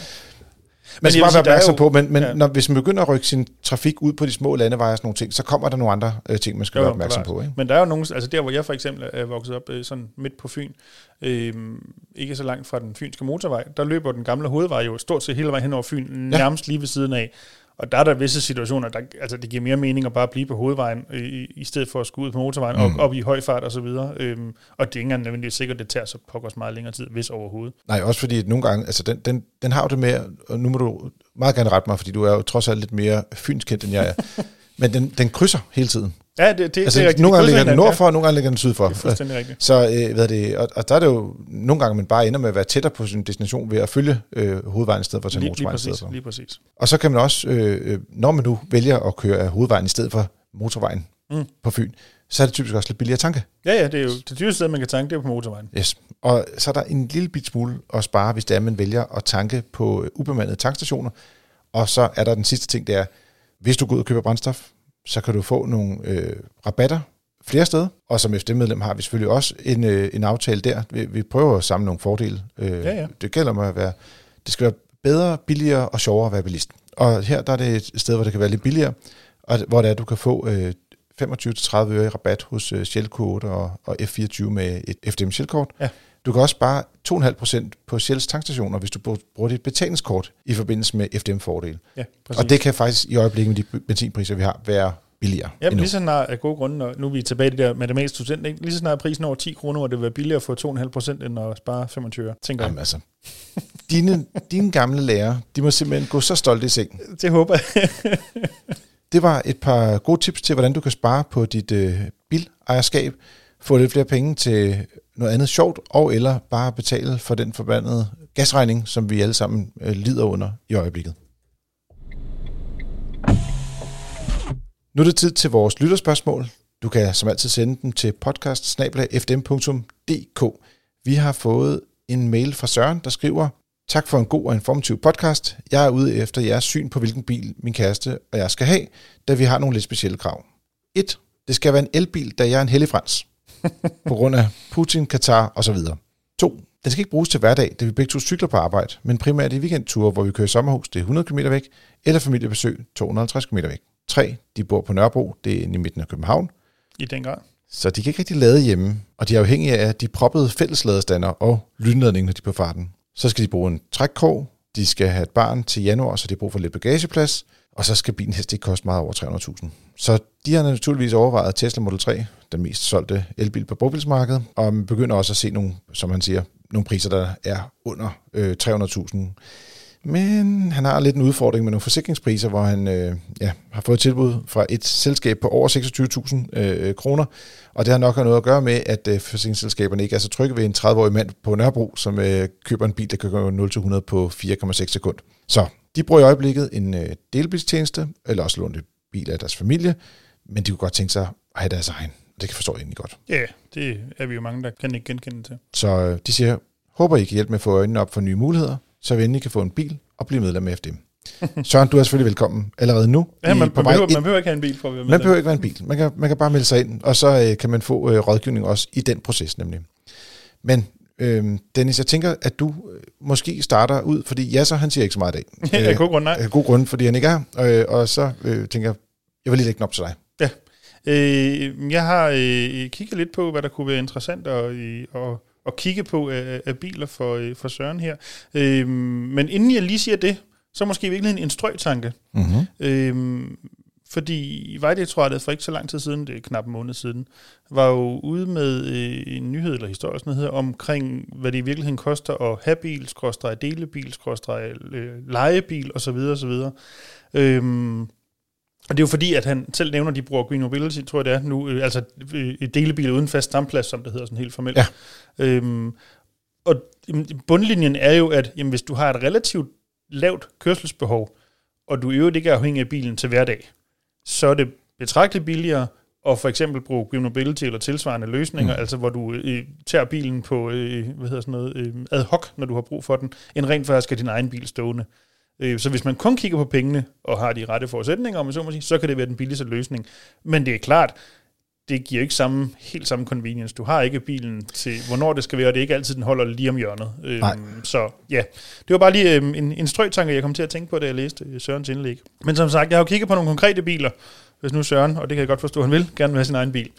Man skal bare være opmærksom jo- på, men, men ja. ja. når, hvis man begynder at rykke sin trafik ud på de små landeveje og sådan nogle ting, så kommer der nogle andre øh, ting, man skal Jo, være opmærksom bevares. på. Ikke? Men der er jo nogen, altså der hvor jeg for eksempel er vokset op øh, sådan midt på Fyn, øh, ikke så langt fra den fynske motorvej, der løber den gamle hovedvej jo stort set hele vejen hen over Fyn, nærmest lige ved siden af. Og der er der visse situationer, der, altså det giver mere mening at bare blive på hovedvejen, øh, i, i stedet for at skulle ud på motorvejen, mm. og op i høj fart og så videre. Øhm, og det er ikke engang nødvendigvis sikkert, det tager så pokkers meget længere tid, hvis overhovedet. Nej, også fordi at nogle gange, altså den, den, den har jo det med, og nu må du meget gerne rette mig, fordi du er jo trods alt lidt mere fynskendt, end jeg er. Men den, den krydser hele tiden. Ja, det, det, Altså, det er rigtigt. nogle gange ligger den nordfor, og nogle gange ligger den sydfor. Ja, det er fuldstændig rigtigt. Så øh, hvad er det, og, og der er det jo nogle gange, man bare ender med at være tættere på sin destination ved at følge øh, hovedvejen i stedet for at tage Lige, lige, motorvejen i stedet præcis, for. lige præcis. Og så kan man også, øh, øh, når man nu vælger at køre af hovedvejen i stedet for motorvejen Mm. på Fyn, så er det typisk også lidt billigere at tanke. Ja, ja, det er jo det dyreste sted, man kan tanke, det er på motorvejen. Yes. Og så er der en lille bit smule at spare, hvis det er, man vælger at tanke på ubemandede tankstationer. Og så er der den sidste ting, det er, hvis du går ud og køber brændstof, så kan du få nogle øh, rabatter flere steder. Og som FD-medlem har vi selvfølgelig også en, øh, en aftale der. Vi, vi prøver at samle nogle fordele. Øh, Ja, ja. Det gælder om at være, det skal være bedre, billigere og sjovere at være bilist. Og her der er det et sted, hvor det kan være lidt billigere, og hvor det er, du kan få øh, 25-30 øre i rabat hos øh, Shell Q8 og, og F24 med et FDM Shell-kort. Ja. Du kan også spare 2,5% på Shells tankstationer, hvis du bruger dit betalingskort i forbindelse med FDM-fordel. Ja, præcis. Og det kan faktisk i øjeblikket med de benzinpriser, vi har, være billigere Ja, lige så snart af gode grunde, og nu er vi tilbage i det der matematisk student, ikke? lige så snart prisen over 10 kroner, hvor det vil være billigere at få 2,5 procent, end at spare 25 øre, tænker jeg. Jamen, altså, dine, dine gamle lærere, de må simpelthen gå så stolte i seng. Det håber jeg. Det var et par gode tips til, hvordan du kan spare på dit øh, bilejerskab, få lidt flere penge til noget andet sjovt, og eller bare betale for den forbandede gasregning, som vi alle sammen øh, lider under i øjeblikket. Nu er det tid til vores lytterspørgsmål. Du kan som altid sende dem til podcast Vi har fået en mail fra Søren, der skriver, Tak for en god og informativ podcast. Jeg er ude efter jeres syn på, hvilken bil min kæreste og jeg skal have, da vi har nogle lidt specielle krav. 1. Det skal være en elbil, da jeg er en hellig frans på grund af Putin, Katar osv. 2. Den skal ikke bruges til hverdag, da vi begge to cykler på arbejde, men primært i weekendture, hvor vi kører i sommerhus, det er 100 km væk, eller familiebesøg 250 km væk. 3. De bor på Nørrebro, det er inde i midten af København, I den grad. så de kan ikke rigtig lade hjemme, og de er afhængige af de proppede fællesladestander og lynladning, når de er på farten. Så skal de bruge en trækkrog, de skal have et barn til januar, så de har brug for lidt bagageplads, og så skal bilen helst ikke koste meget over 300.000. Så de har naturligvis overvejet Tesla Model 3, den mest solgte elbil på brugbilsmarkedet, og man begynder også at se nogle, som han siger, nogle priser, der er under øh, 300.000. Men han har lidt en udfordring med nogle forsikringspriser, hvor han øh, ja, har fået tilbud fra et selskab på over 26.000 øh, kroner, og det har nok noget at gøre med, at øh, forsikringsselskaberne ikke er så trygge ved en 30-årig mand på Nørrebro, som øh, køber en bil, der kan gå 0-100 på 4,6 sekund. Så de bruger i øjeblikket en øh, delbilstjeneste, eller også låne bil af deres familie, men de kunne godt tænke sig at have deres egen. Det kan forstå jeg egentlig godt. Ja, det er vi jo mange, der kan ikke genkende til. Så øh, de siger, håber I kan hjælpe med at få øjnene op for nye muligheder, så vi endelig kan få en bil og blive medlem af FDM. Søren, du er selvfølgelig velkommen allerede nu. Ja, man, man, behøver, man behøver ikke have en bil for at være med. Man behøver ikke være en bil. Man kan, man kan bare melde sig ind, og så øh, kan man få øh, rådgivning også i den proces nemlig. Men øh, Dennis, jeg tænker, at du øh, måske starter ud, fordi Jasser, han siger ikke så meget i dag. Ja, god grund, nej. Af god grund, fordi han ikke er. Øh, og så øh, tænker jeg, jeg vil lige lægge den op til dig. Øh, jeg har øh, kigget lidt på, hvad der kunne være interessant at, at, at kigge på af, af biler for, øh, for Søren her. Øh, men inden jeg lige siger det, så måske i virkeligheden en strøtanke. Mm-hmm. Øh, fordi Vejdirektoratet for ikke så lang tid siden, det er knap en måned siden, var jo ude med øh, en nyhed eller historie, sådan noget, omkring, hvad det i virkeligheden koster at have bil, skråstrej delebil, skråstrej øh, lejebil osv. osv. Øhm, Og det er jo fordi, at han selv nævner, at de bruger Green Mobility, tror jeg det er nu, øh, altså øh, delebiler uden fast standplads, som det hedder sådan helt formelt. Ja. Øhm, og bundlinjen er jo, at jamen, hvis du har et relativt lavt kørselsbehov, og du i øvrigt ikke er afhængig af bilen til hverdag, så er det betragteligt billigere at for eksempel bruge Green Mobility eller tilsvarende løsninger, mm. altså hvor du øh, tager bilen på øh, hvad hedder sådan noget, øh, ad hoc, når du har brug for den, end rent faktisk er din egen bil stående. Øh, så hvis man kun kigger på pengene og har de rette forudsætninger, om så, må sige, så kan det være den billigste løsning. Men det er klart, det giver ikke samme, helt samme convenience. Du har ikke bilen til, hvornår det skal være, og det er ikke altid, den holder lige om hjørnet. Nej. Øhm, så ja, det var bare lige øhm, en, en strøgtanke, jeg kom til at tænke på, da jeg læste øh, Sørens indlæg. Men som sagt, jeg har jo kigget på nogle konkrete biler, hvis nu Søren, og det kan jeg godt forstå, han vil, gerne vil have sin egen bil.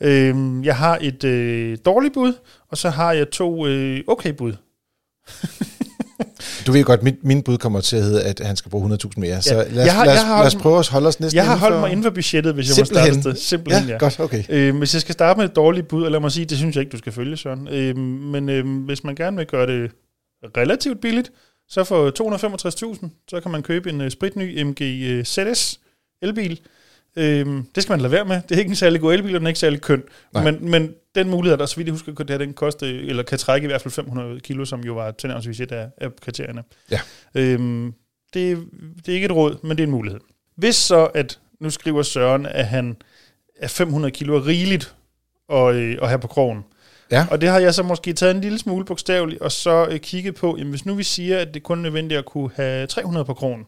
Øhm, jeg har et øh, dårligt bud, og så har jeg to øh, okay bud. Du ved godt, mit, min bud kommer til at hedde, at han skal bruge 100.000 mere. Så lad os, Jeg har- lad, os, jeg har lad os prøve at holde os næsten Jeg har holdt for- mig inden for budgettet, hvis jeg må starte sted. Simpelthen, Ja, godt, okay. Øh, hvis jeg skal starte med et dårligt bud, og lad mig sige, det synes jeg ikke, du skal følge, Søren. Øh, men øh, hvis man gerne vil gøre det relativt billigt, så for 265.000, så kan man købe en øh, spritny MG øh, ZS elbil. Øh, det skal man lade være med. Det er ikke en særlig god elbil, og den er ikke særlig køn. Nej. Men, men den mulighed, der så vidt jeg husker, det her, den koste, eller kan trække i hvert fald 500 kilo, som jo var tilnærmelsesvis et af, af kriterierne. Ja. Øhm, det, det er ikke et råd, men det er en mulighed. Hvis så, at nu skriver Søren, at han er 500 kilo er rigeligt at, øh, at have på krogen. Ja. Og det har jeg så måske taget en lille smule bogstaveligt, og så øh, kigget på, jamen hvis nu vi siger, at det kun er nødvendigt at kunne have 300 på krogen,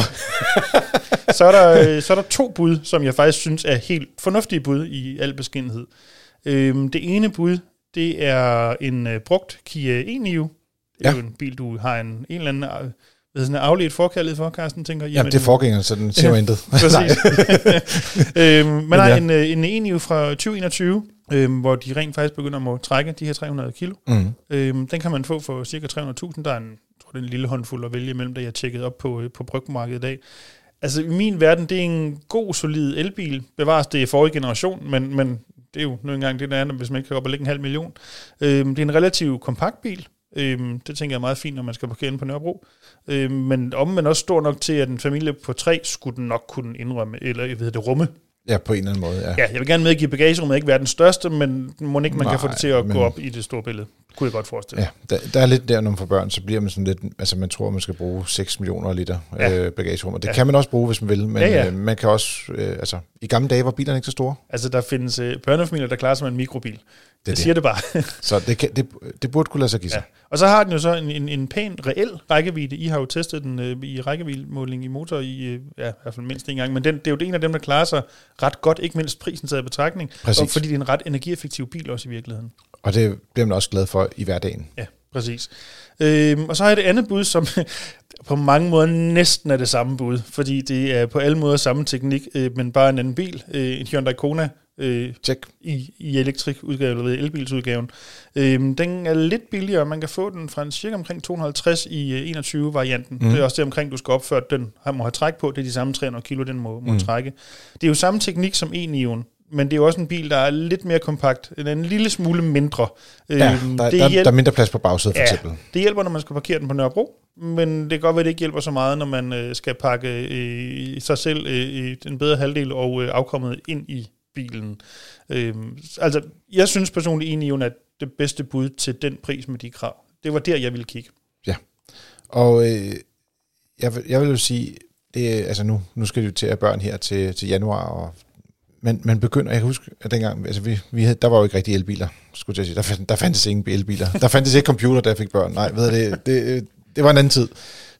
så, er der, øh, så er der to bud, som jeg faktisk synes er helt fornuftige bud i al beskedenhed. Øhm, det ene bud, det er en øh, brugt Kia e-Niro. Det er Ja. jo en bil, du har en, en eller anden øh, hvad sådan, en afledt forkærlighed for, Carsten, tænker Jamen, det er forgængeren, så den siger jo intet. Præcis. øhm, man Men har ja. en, øh, en Enio fra 2021, øhm, hvor de rent faktisk begynder at må trække de her 300 kilo. Mm. Øhm, den kan man få for cirka 300.000. Der er en, jeg en lille håndfuld at vælge imellem, da jeg tjekkede op på, øh, på brygmarkedet i dag. Altså i min verden, det er en god, solid elbil. Bevares det i forrige generation, men, men det er jo nu engang det, der er, hvis man ikke kan op og lægge en halv million. Øhm, det er en relativt kompakt bil. Øhm, det tænker jeg er meget fint, når man skal parkere ind på Nørrebro. Øhm, men om man også stor nok til, at en familie på tre skulle den nok kunne indrømme, eller jeg ved det, rumme. Ja, på en eller anden måde, ja. Ja, jeg vil gerne medgive, at bagagerummet ikke være den største, men må ikke man Nej, kan få det til at men- gå op i det store billede. Kunne jeg godt forestille. Ja, der, der er lidt der, når man får børn, så bliver man sådan lidt, altså man tror, man skal bruge 6 millioner liter Ja. øh, bagagerum, og det ja. kan man også bruge, hvis man vil, men Ja, ja. Øh, man kan også, øh, altså i gamle dage var bilerne ikke så store, Altså, der findes øh, børnefamilier, der klarer sig med en mikrobil. Det, det. jeg siger det bare. så det, kan, det, det burde kunne lade sig give sig. ja. Og så har den jo så en, en, en pæn, reel rækkevidde. I har jo testet den øh, i rækkeviddemåling i motor i, øh, ja, i hvert fald mindst en gang. Men den, det er jo en af dem, der klarer sig ret godt, ikke mindst prisen taget i betragtning. Præcis. Og fordi det er en ret energieffektiv bil også i virkeligheden. Og det bliver man også glad for i hverdagen. Ja, præcis. Øhm, og så har jeg det andet bud, som på mange måder næsten er det samme bud, fordi det er på alle måder samme teknik, øh, men bare en anden bil, øh, en Hyundai Kona, øh, Tjek. i, i elektrikudgaven, eller elbilsudgaven. Øhm, den er lidt billigere, man kan få den fra en cirka omkring 250 i øh, 21-varianten. Mm. Mhm. Det er også det omkring, du skal opføre, den har- må have træk på, det er de samme 300 kilo, den må, må Mhm. trække. Det er jo samme teknik som e-Nion, men det er jo også en bil, der er lidt mere kompakt, en, en lille smule mindre. Ja, der, Øhm, der, det der, hjælp- der er mindre plads på bagsædet, for Ja. eksempel. det hjælper, når man skal parkere den på Nørrebro, men det kan godt være, at det ikke hjælper så meget, når man øh, skal pakke øh, sig selv øh, i den bedre halvdel og øh, afkommet ind i bilen. Øhm, altså, jeg synes personligt egentlig, at det bedste bud til den pris med de krav. Det var der, jeg ville kigge. Ja, Og øh, jeg, jeg vil jo sige, det, altså nu, nu skal det jo til at børn her til, til januar, og man, man begynder, jeg kan huske, at dengang, altså vi, vi havde, der var jo ikke rigtig elbiler, skulle jeg sige. Der, fand- der fandtes ingen elbiler. Der fandtes ikke computer, da jeg fik børn. Nej, ved det, det, det var en anden tid.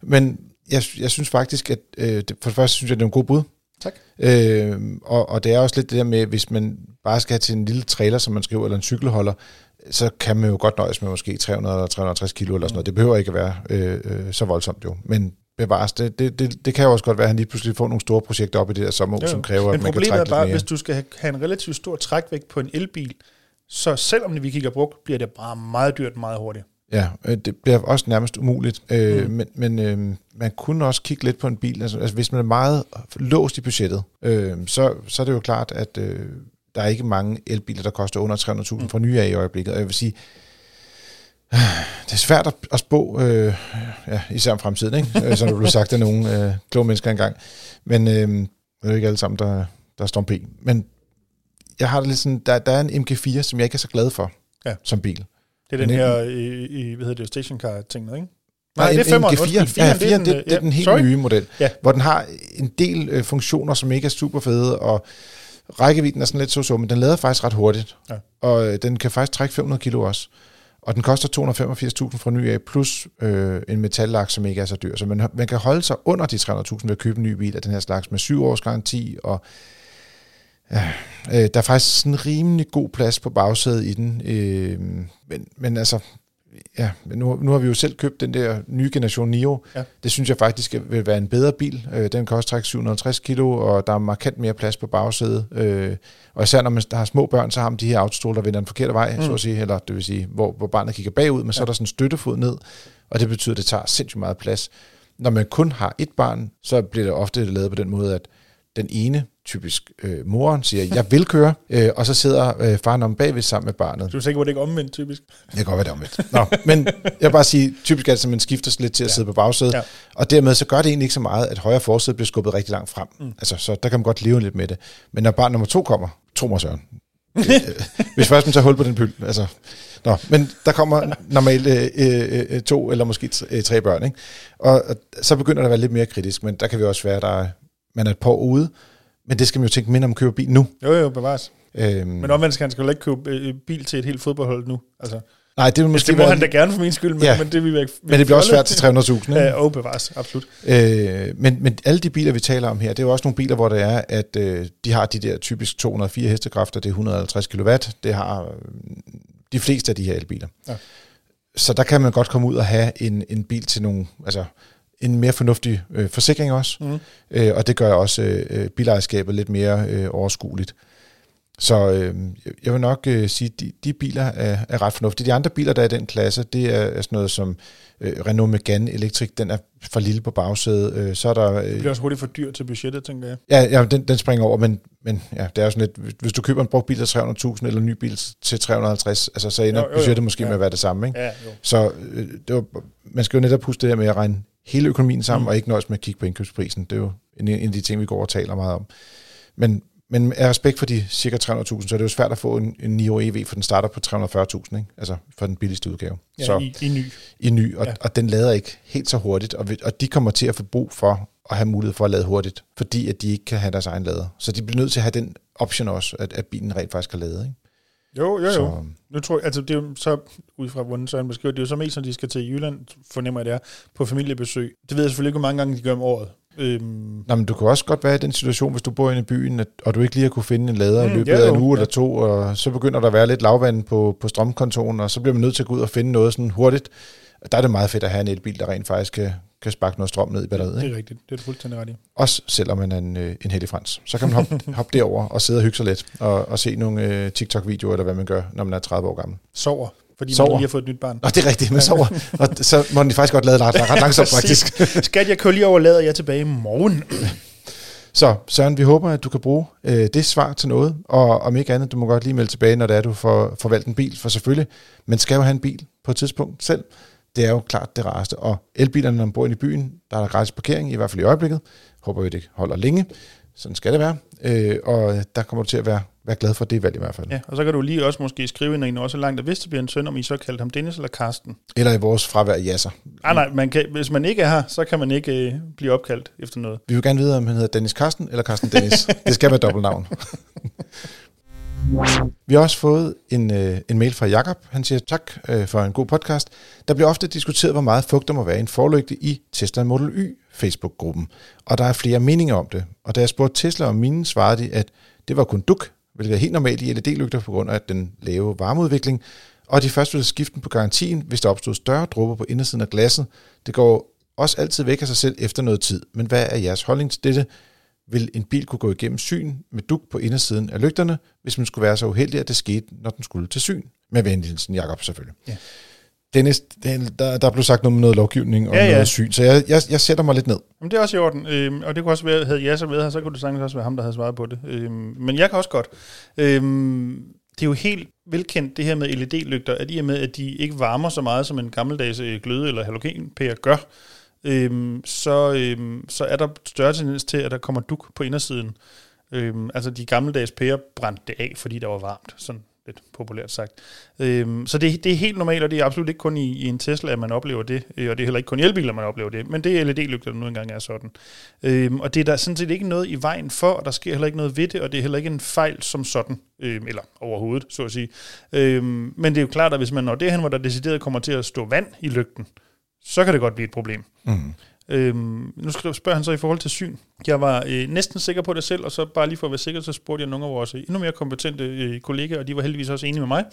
Men jeg, jeg synes faktisk, at øh, det, for det første synes jeg, det er en god bud. Tak. Øh, og, og det er også lidt det der med, hvis man bare skal have til en lille trailer, som man skriver, eller en cykelholder, så kan man jo godt nøjes med måske 300 eller 350 kilo eller sådan noget. Det behøver ikke at være øh, øh, så voldsomt jo. Men bevares, det, det, det, det kan jo også godt være, at han lige pludselig får nogle store projekter op i det der sommerhus, Jo, som kræver, Men at man kan problemet trække er lidt bare, mere. hvis du skal have, have en relativt stor trækvægt på en elbil, så selvom vi kigger brugt, bliver det bare meget dyrt meget hurtigt. Ja, øh, det bliver også nærmest umuligt. Øh, Mm. Men, men øh, man kunne også kigge lidt på en bil. Altså, altså hvis man er meget låst i budgettet, øh, så, så er det jo klart, at øh, der er ikke mange elbiler, der koster under 300.000 Mm. fra nye af i øjeblikket. Og jeg vil sige, det er svært at, at spå, øh, ja, især om fremtiden, ikke? Øh, som der blev sagt af nogle øh, kloge mennesker engang. Men øh, det er jo ikke alle sammen, der, der står P. Men jeg har det lidt sådan, der, der er en MG4, som jeg ikke er så glad for Ja. som bil. Det er den her, i, i, hvad hedder det, stationcar-ting, ikke? Nej, det er en femmeren. MG4. Undskyld, ja, fireren, 4, det, det, det er den helt sorry. nye model, Ja. hvor den har en del øh, funktioner, som ikke er super fede, og rækkevidden er sådan lidt så så, men den lader faktisk ret hurtigt. Ja. Og øh, den kan faktisk trække 500 kilo også. Og den koster 285.000 fra ny af, plus øh, en metallak, som ikke er så dyr. Så man, man kan holde sig under de 300.000 ved at købe en ny bil af den her slags, med syv års garanti, og ja, øh, der er faktisk sådan en rimelig god plads på bagsædet i den. Øh, men, men altså, ja, men nu, nu har vi jo selv købt den der nye generation Nio. Ja. Det synes jeg faktisk vil være en bedre bil. Øh, Den kan også trække 750 kilo, og der er markant mere plads på bagsædet. Øh, Og især når man har små børn, så har man de her autostole, der vender den forkerte vej, mm. så at sige, eller det vil sige, hvor, hvor barnet kigger bagud, men så er der sådan en støttefod ned, og det betyder, at det tager sindssygt meget plads. Når man kun har et barn, så bliver det ofte lavet på den måde, at den ene, typisk øh, moren, siger, jeg vil køre, øh, og så sidder øh, faren om bagved sammen med barnet. Du er på, at det ikke omvendt, typisk? Det kan godt være det omvendt. Nå, men jeg vil bare sige, typisk er det, at man skifter lidt til at Ja. sidde på bagsædet, Ja. og dermed så gør det egentlig ikke så meget, at højre forsæde bliver skubbet rigtig langt frem. Mm. Altså, så der kan man godt leve lidt med det. Men når barn nummer to kommer, tro mig Søren, Øh, hvis først man tager hul på den pyld, altså, nå, men der kommer normalt øh, øh, øh, to eller måske øh, tre børn, ikke? Og, og så begynder det at være lidt mere kritisk, men der kan vi også være, der er, man er et par år ude, men det skal man jo tænke mindre om at købe bil nu. Jo, jo, bevares. Øhm, Men omvendt skal han skal jo ikke købe øh, bil til et helt fodboldhold nu. Altså, nej, det vil måske måske det må være, han da gerne for min skyld, men, Ja. men det vil ikke... men det bliver også svært til 300.000, ikke? Ja, og bevares, absolut. Øh, men, men alle de biler, vi taler om her, det er jo også nogle biler, hvor det er, at øh, de har de der typisk 204 hestekræfter, det er 150 kW, det har øh, de fleste af de her elbiler. Ja. Så der kan man godt komme ud og have en, en bil til nogle, altså en mere fornuftig øh, forsikring også, Mm. øh, og det gør også øh, bilejerskabet lidt mere øh, overskueligt. Så øh, jeg vil nok øh, sige, at de, de biler er, er ret fornuftige. De andre biler, der er i den klasse, det er, er sådan noget som øh, Renault Megane Electric, den er for lille på bagsædet. Øh, så er der... Det Øh, bliver også hurtigt for dyrt til budgettet, tænker jeg. ja, ja den, den springer over, men, men ja, det er jo sådan lidt... hvis- Hvis du køber en brugt bil til 300.000 eller en ny bil til 350, altså, så ender Jo, jo, jo. budgettet måske Ja. med at være det samme. Ikke? Ja, jo. Så øh, det var, man skal jo netop huske det her med at regne hele økonomien sammen, Mm. og ikke nøjes med at kigge på indkøbsprisen. Det er jo en, en af de ting, vi går og taler meget om. Men, men af respekt for de cirka 300.000, så er det jo svært at få en, en Nio EV, for den starter på 340.000, ikke? altså for den billigste udgave. Ja, så i, i ny. i ny, og, Ja. og den lader ikke helt så hurtigt, og, og de kommer til at få brug for at have mulighed for at lade hurtigt, fordi at de ikke kan have deres egen lader. Så de bliver nødt til at have den option også, at, at bilen rent faktisk kan lade. Ikke? Jo, jo, jo. Så, Nu tror jeg, altså det er jo så, ud fra hvordan Søren beskriver, det er jo så mest, når de skal til Jylland, fornemmer jeg det er, på familiebesøg. Det ved jeg selvfølgelig ikke, hvor mange gange de gør om året. Øhm, Nå, men du kan også godt være i den situation, hvis du bor inde i byen, at, og du ikke lige har kunne finde en lader Mm, i løbet ja, af en uge ja. eller to, og så begynder der at være lidt lavvand på, på strømkontoen, og så bliver man nødt til at gå ud og finde noget sådan hurtigt. Der er det meget fedt at have en elbil, der rent faktisk kan, kan sparke noget strøm ned i batteriet. det Ikke? er rigtigt, det er du fuldstændig ret i. Også selvom man er en, øh, en heldig frans. Så kan man hoppe, hoppe derover og sidde og hygge sig lidt, og, og se nogle øh, TikTok-videoer, eller hvad man gør, når man er 30 år gammel. Sover, fordi Sover. man lige har fået et nyt barn. Nå, det er rigtigt, man sover. og så må den faktisk godt lade ret, ret langsomt, faktisk. Skat, jeg kører lige over lader, jeg tilbage i morgen. Så Søren, vi håber, at du kan bruge øh, det svar til noget, og om ikke andet, du må godt lige melde tilbage, når det er, du får, får valgt en bil, for selvfølgelig, man skal jo have en bil på et tidspunkt selv. Det er jo klart det rareste. Og elbilerne, når man bor inde i byen, der er der gratis parkering, i hvert fald i øjeblikket. Håber vi, det holder længe. Sådan skal det være. Øh, og der kommer du til at være, være glad for det valg i hvert fald. Ja. Og så kan du lige også måske skrive, når I når så langt, at hvis det bliver en søn, om I så kaldt ham Dennis eller Karsten. Eller i vores fravær jasser. Ah, nej, man kan, hvis man ikke er her, så kan man ikke øh, blive opkaldt efter noget. Vi vil gerne vide, om han hedder Dennis Karsten eller Karsten Dennis. det skal være dobbeltnavn. Vi har også fået en, øh, en mail fra Jakob. Han siger tak øh, for en god podcast. Der bliver ofte diskuteret, hvor meget fugt der må være i en forlygte i Tesla Model Y Facebook-gruppen. Og der er flere meninger om det. Og da jeg spurgte Tesla om mine, svarede de, at det var kun duk, hvilket er helt normalt i LED-lygter på grund af den lave varmeudvikling. Og de først ville skifte den på garantien, hvis der opstod større dråber på indersiden af glasset. Det går også altid væk af sig selv efter noget tid. Men hvad er jeres holdning til dette? Vil en bil kunne gå igennem syn med duk på indersiden af lygterne, hvis man skulle være så uheldig, at det skete, når den skulle til syn? Med venlig hilsen, Jacob selvfølgelig. Ja. Dennis, det- der, der blev sagt noget med noget lovgivning og Ja, ja, noget syn, så jeg, jeg, jeg sætter mig lidt ned. Jamen, det er også i orden, øhm, og det kunne også være, havde så været her, så kunne det sagtens også være ham, der havde svaret på det. Øhm, men jeg kan også godt. Øhm, det er jo helt velkendt det her med LED-lygter, at i og med, at de ikke varmer så meget, som en gammeldags øh, gløde- eller halogenpære gør, øhm, så, øhm, så er der større tendens til, at der kommer duk på indersiden. Øhm, altså de gammeldags pærer brændte det af, fordi der var varmt, sådan lidt populært sagt. Øhm, så det, det er helt normalt, og det er absolut ikke kun i, i en Tesla, at man oplever det, øh, og det er heller ikke kun i elbiler, man oplever det, men det er LED-lygter, der nu engang er sådan. Øhm, og det er der sådan set ikke noget i vejen for, og der sker heller ikke noget ved det, og det er heller ikke en fejl som sådan, øhm, eller overhovedet, så at sige. Øhm, men det er jo klart, at hvis man når derhen, hvor der decideret kommer til at stå vand i lygten, så kan det godt blive et problem. Mm. Øhm, nu skal spørge han så i forhold til syn. Jeg var øh, næsten sikker på det selv, og så bare lige for at være sikker, så spurgte jeg nogle af vores endnu mere kompetente øh, kollegaer, og de var heldigvis også enige med mig.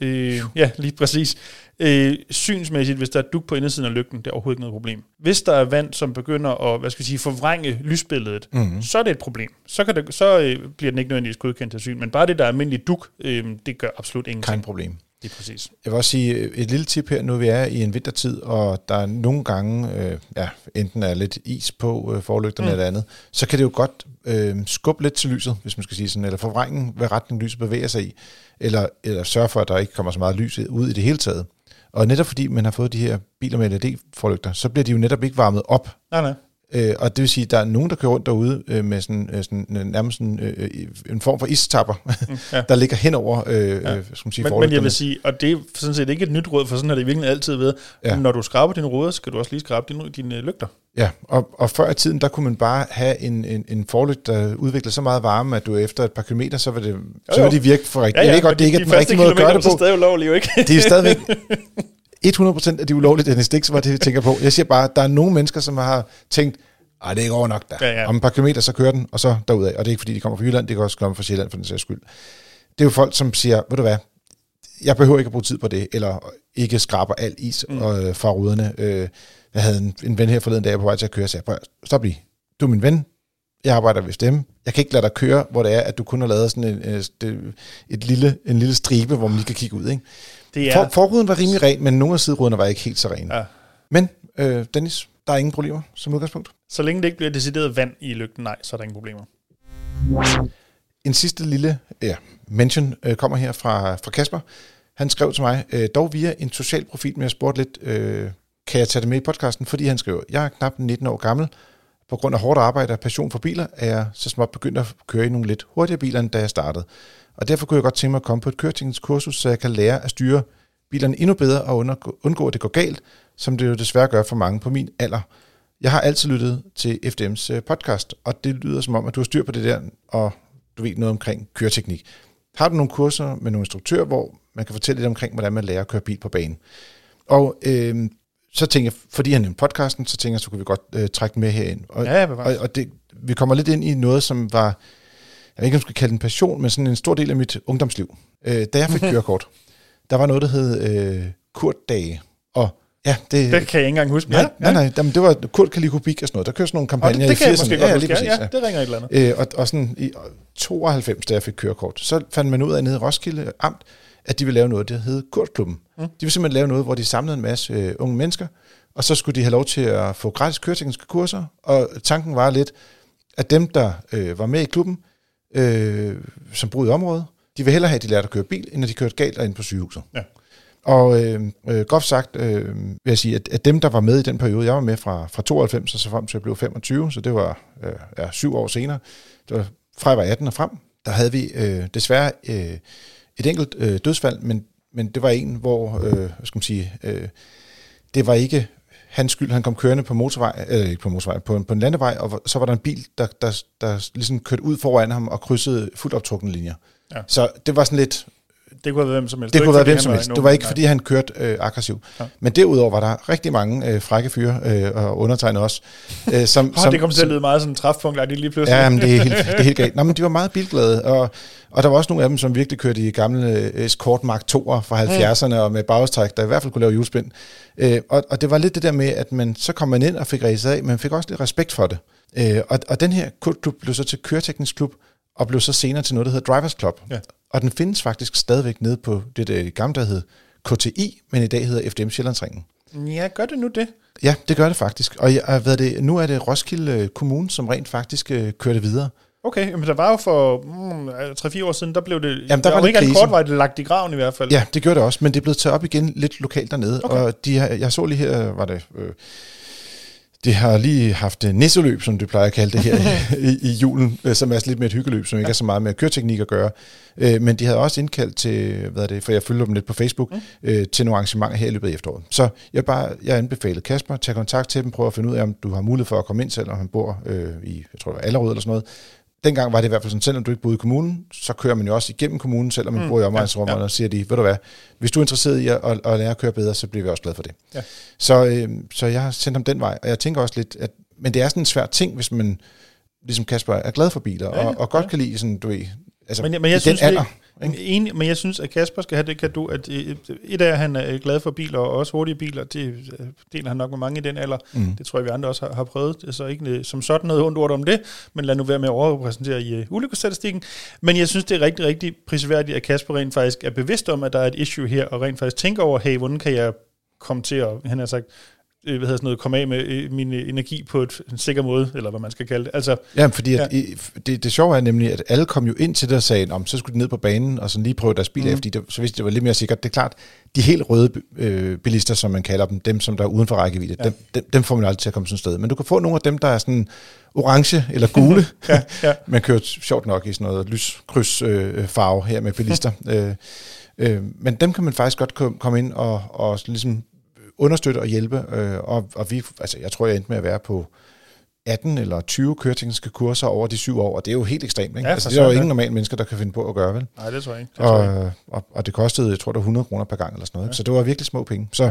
Øh, ja, lige præcis. Øh, synsmæssigt, hvis der er duk på indersiden af lygten, det er overhovedet ikke noget problem. Hvis der er vand, som begynder at hvad skal jeg sige, forvrænge lysbilledet, Mm. så er det et problem. Så, kan det, så øh, bliver den ikke nødvendigvis godkendt til syn. Men bare det, der er almindelig duk, øh, det gør absolut ingenting. Kein problem. Lige præcis. Jeg vil også sige øh, et lille tip her, nu vi er i en vintertid, og der er nogle gange, øh, ja, enten er lidt is på øh, forlygterne mm. eller andet, så kan det jo godt øh, skubbe lidt til lyset, hvis man skal sige sådan, eller forvrænge, hvad retning lyset bevæger sig i, eller, eller sørge for, at der ikke kommer så meget lys ud i det hele taget. Og netop fordi man har fået de her biler med LED-forlygter, så bliver de jo netop ikke varmet op. Nej, nej. Øh, og det vil sige, at der er nogen, der kører rundt derude øh, med sådan, øh, sådan, øh, nærmest sådan, øh, en form for istapper, Mm, ja. der ligger hen over øh, Ja. ja. øh, skal man sige, Men, men jeg vil sige, og det er sådan set ikke et nyt råd, for sådan har det virkelig altid været. Ja. Ja. Når du skraber dine ruder, skal du også lige skrabe dine, dine lygter. Ja, og, og før i tiden, der kunne man bare have en, en, en forlygt, der udviklede så meget varme, at du efter et par kilometer, så vil det, så jo. vil de virke for rigtigt. jeg ved godt, det er ikke de den rigtige måde at gøre det på. Det er stadig ulovligt, jo ikke? Det er stadigvæk 100% af de ulovlige Dennis Dix, var det, jeg tænker på. Jeg siger bare, at der er nogle mennesker, som har tænkt, ej, det er ikke over nok der. Ja, ja. Om et par kilometer, så kører den, og så derudad. Og det er ikke, fordi de kommer fra Jylland, det kan også komme fra Sjælland, for den sags skyld. Det er jo folk, som siger, ved du hvad, jeg behøver ikke at bruge tid på det, eller ikke skraber al is Mm. og, øh, fra ruderne. Øh, jeg havde en, en ven her forleden dag, jeg på vej til at køre, og sagde, "Prøv at- stop lige. Du er min ven, jeg arbejder ved stemme. Jeg kan ikke lade dig køre, hvor det er, at du kun har lavet sådan en, øh, det- et lille, en lille stribe, hvor man lige kan kigge ud. Ikke? Det For, er, forruden var rimelig ren, men nogle af sideruderne var ikke helt så rene. Ja. Men øh, Dennis, der er ingen problemer som udgangspunkt. Så længe det ikke bliver decideret vand i lygten, nej, så er der ingen problemer. En sidste lille ja, mention øh, kommer her fra, fra Kasper. Han skrev til mig, øh, dog via en social profil, men jeg spurgte lidt, øh, kan jeg tage det med i podcasten? Fordi han skriver, jeg er knap 19 år gammel. På grund af hårdt arbejde og passion for biler, er jeg så småt begyndt at køre i nogle lidt hurtigere biler, end da jeg startede. Og derfor kunne jeg godt tænke mig at komme på et køreteknisk kursus, så jeg kan lære at styre bilerne endnu bedre og undgå, at det går galt, som det jo desværre gør for mange på min alder. Jeg har altid lyttet til FDM's øh, podcast, og det lyder som om, at du har styr på det der, og du ved noget omkring køreteknik. Har du nogle kurser med nogle instruktører, hvor man kan fortælle lidt omkring, hvordan man lærer at køre bil på banen? Og øh, så tænker jeg, fordi han en podcasten, så tænker jeg, så kunne vi godt øh, trække den med herind. Og, Ja, og, og det, vi kommer lidt ind i noget, som var, jeg ved ikke, om jeg skal kalde det en passion, men sådan en stor del af mit ungdomsliv. Øh, da jeg fik kørekort, der var noget, der hed øh, Kurt-dage. Og ja, det, Det kan jeg ikke engang huske. nej, nej, nej, jamen, det var Kurt kan lide kubik og sådan noget. Der kørte sådan nogle Og kampagner det, det kan i jeg 80'erne. måske ja, godt ja, huske. lige præcis, Ja, ja, det ringer et eller andet. Øh, og, og sådan i 92, da jeg fik kørekort, så fandt man ud af nede i Roskilde Amt, at de ville lave noget, der hed Kurtklubben. Mm. De ville simpelthen lave noget, hvor de samlede en masse øh, unge mennesker, og så skulle de have lov til at få gratis køretekniske kurser, og tanken var lidt, at dem, der øh, var med i klubben, øh, som boede i området, de ville hellere have, at de lærte at køre bil, end at de kørte galt og ind på sygehuset. Ja. Og øh, øh, groft sagt øh, vil jeg sige, at, at dem, der var med i den periode, jeg var med fra, fra 92 og så frem til jeg blev 25, så det var øh, ja, syv år senere, det var fra jeg var 18 og frem, der havde vi øh, desværre øh, et enkelt øh, dødsfald, men, men det var en, hvor, øh, hvad skal man sige, øh, det var ikke hans skyld, han kom kørende på motorvej, eller ikke på motorvej, på en, på en landevej, og så var der en bil, der, der, der ligesom kørte ud foran ham og krydsede fuldt optrukne linjer. Ja. Så det var sådan lidt, Det kunne have været hvem som helst. det var kunne ikke, være fordi hvem som helst. Det var ikke, fordi han kørte øh, aggressivt. Ja. Men derudover var der rigtig mange øh, frække fyre, øh, og undertegnet også, øh, som, Oh, det kom til at lyde meget sådan en træfpunkt, lige pludselig. Ja, men det er helt, det er helt galt. Nå, men de var meget bilglade, og, og der var også nogle af dem, som virkelig kørte i gamle øh, Escort Mark 2'er fra 70'erne, og med bagstræk, der i hvert fald kunne lave hjulspind. Øh, og, og det var lidt det der med, at man, så kom man ind og fik ræset af, men fik også lidt respekt for det. Øh, og, og den her klub blev så til køreteknisk klub, og blev så senere til noget, der hedder Drivers Club. Ja. Og den findes faktisk stadigvæk nede på det der gamle, der hed KTI, men i dag hedder FDM Sjællandsringen. Ja, gør det nu det? Ja, det gør det faktisk. Og jeg, er det, nu er det Roskilde øh, Kommune, som rent faktisk øh, kører det videre. Okay, men der var jo for mm, 3-4 år siden, der blev det, Jamen, der var var ikke en krise. kort vej, det lagt i graven i hvert fald. Ja, det gjorde det også, men det er blevet taget op igen lidt lokalt dernede. Okay. Og de jeg så lige her, var det... Øh, det har lige haft øh, nisseløb, som du plejer at kalde det her i, i julen, øh, som er lidt mere et hyggeløb, som ikke Ja. er så meget med køreteknik at gøre. Øh, men de havde også indkaldt til, hvad er det, for jeg følger dem lidt på Facebook, mm. øh, til nogle arrangementer her i løbet af efteråret. Så jeg bare, jeg anbefalede Kasper, tage kontakt til dem, prøve at finde ud af, om du har mulighed for at komme ind, selvom han bor øh, i, jeg tror det var Allerød eller sådan noget. Dengang var det i hvert fald sådan, selvom du ikke boede i kommunen, så kører man jo også igennem kommunen, selvom man Mm, bor i ja, omegnsrummerne, ja. og siger de, ved du hvad, hvis du er interesseret i at, at, at lære at køre bedre, så bliver vi også glade for det. Ja. Så, øh, så jeg har sendt ham den vej, og jeg tænker også lidt, at, men det er sådan en svær ting, hvis man, ligesom Kasper, er glad for biler, Ja, ja, og, og godt ja. kan lide sådan, du ved, altså Men, men jeg i synes, den alder. Enig, men jeg synes, at Kasper skal have det kado, at øh, et af, at han er glad for biler, og også hurtige biler, det øh, deler han nok med mange i den alder. Mm. Det tror jeg, vi andre også har, har prøvet. Så ikke øh, som sådan noget ondt ord om det, men lad nu være med at overrepræsentere i uh, ulykkesstatistikken. Men jeg synes, det er rigtig, rigtig prisværdigt, at Kasper rent faktisk er bevidst om, at der er et issue her, og rent faktisk tænker over, hey, hvordan kan jeg komme til at, han har sagt, øh, hvad hedder sådan noget, komme af med øh, min øh, energi på et, en sikker måde, eller hvad man skal kalde det. Altså, Ja, fordi at, det, det sjove er nemlig, at alle kom jo ind til det og sagde, om så skulle de ned på banen og sådan lige prøve deres bil fordi det, så vidste det var lidt mere sikkert. Det er klart, de helt røde øh, bilister, som man kalder dem, dem som der er uden for rækkevidde, Ja. dem, dem, dem får man aldrig til at komme sådan et sted. Men du kan få nogle af dem, der er sådan orange eller gule. ja, ja. man kører sjovt nok i sådan noget lyskryds øh, farve her med bilister. øh, øh, men dem kan man faktisk godt kom- komme ind og, og ligesom understøtte og hjælpe. Øh, og, og vi, altså, jeg tror, jeg endte med at være på 18 eller 20 køretekniske kurser over de syv år, og det er jo helt ekstremt. Ikke? Ja, altså, det er jo ingen ja. normale mennesker, der kan finde på at gøre, vel? Nej, det tror jeg ikke. Det tror jeg. Og, og, og det kostede, jeg tror, det var 100 kroner per gang eller sådan noget. Ja. Så det var virkelig små penge. Så Ja.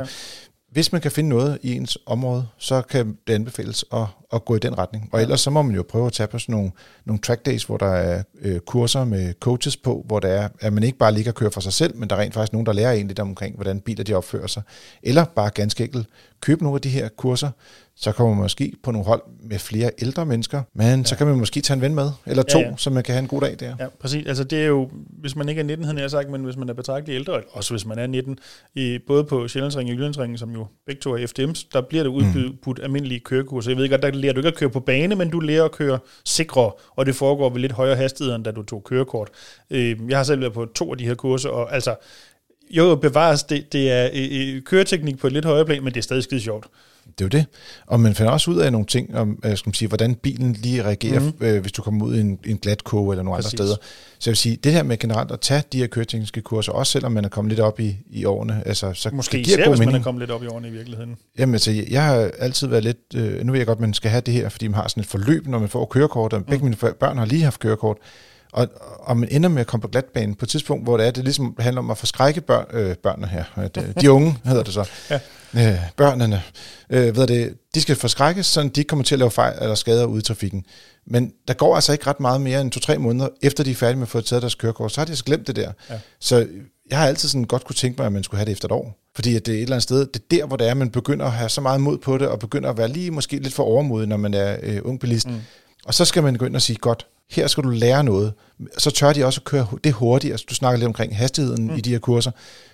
Hvis man kan finde noget i ens område, så kan det anbefales at, at gå i den retning. Og ellers så må man jo prøve at tage på sådan nogle, nogle track days, hvor der er øh, kurser med coaches på, hvor der er, at man ikke bare ligger og kører for sig selv, men der er rent faktisk nogen, der lærer en lidt omkring, hvordan biler de opfører sig. Eller bare ganske enkelt købe nogle af de her kurser, så kommer man måske på nogle hold med flere ældre mennesker, men ja. så kan man måske tage en ven med, eller Ja, to, ja. så man kan have en god dag der. Ja, præcis. Altså det er jo, hvis man ikke er 19, havde jeg sagt, men hvis man er betragteligt ældre, også hvis man er 19, i, både på Sjællandsringen og Jyllandsringen, som jo begge to er FDM's, der bliver der udbudt mm. almindelige kørekurser. Jeg ved godt, der lærer du ikke at køre på bane, men du lærer at køre sikre, og det foregår ved lidt højere hastighed, end da du tog kørekort. Øh, jeg har selv været på to af de her kurser, og altså, jo, jo, bevares, det, det er øh, øh, køreteknik på et lidt højere plan, men det er stadig skide sjovt. Det er jo det. Og man finder også ud af nogle ting om, øh, skal man sige, hvordan bilen lige reagerer, Mhm. mm. øh, hvis du kommer ud i en, en glat koge eller nogle Præcis. andre steder. Så jeg vil sige, det her med generelt at tage de her køretekniske kurser, også selvom man er kommet lidt op i, i årene, altså, så Måske det giver især, god hvis man mening. er kommet lidt op i årene i virkeligheden. Jamen altså, jeg har altid været lidt, øh, nu ved jeg godt, at man skal have det her, fordi man har sådan et forløb, når man får kørekort, og begge mine for- børn har lige haft kørekort, og, og man ender med at komme på glatbanen på et tidspunkt, hvor det er, det ligesom handler om at forskrække børn, øh, børnene her, øh, de unge hedder det så, Ja. øh, børnene, øh, ved det, de skal forskrækkes, så de ikke kommer til at lave fejl eller skader ude i trafikken. Men der går altså ikke ret meget mere end to-tre måneder, efter de er færdige med at få taget deres kørekort, så har de altså glemt det der. Ja. Så jeg har altid sådan godt kunne tænke mig, at man skulle have det efter et år. Fordi at det er et eller andet sted, det er der, hvor det er, man begynder at have så meget mod på det, og begynder at være lige måske lidt for overmodig, når man er øh, ung bilist. Mm. Og så skal man gå ind og sige, godt, her skal du lære noget. Så tør de også at køre det hurtigt. Altså, du snakker lidt omkring hastigheden mm. i de her kurser.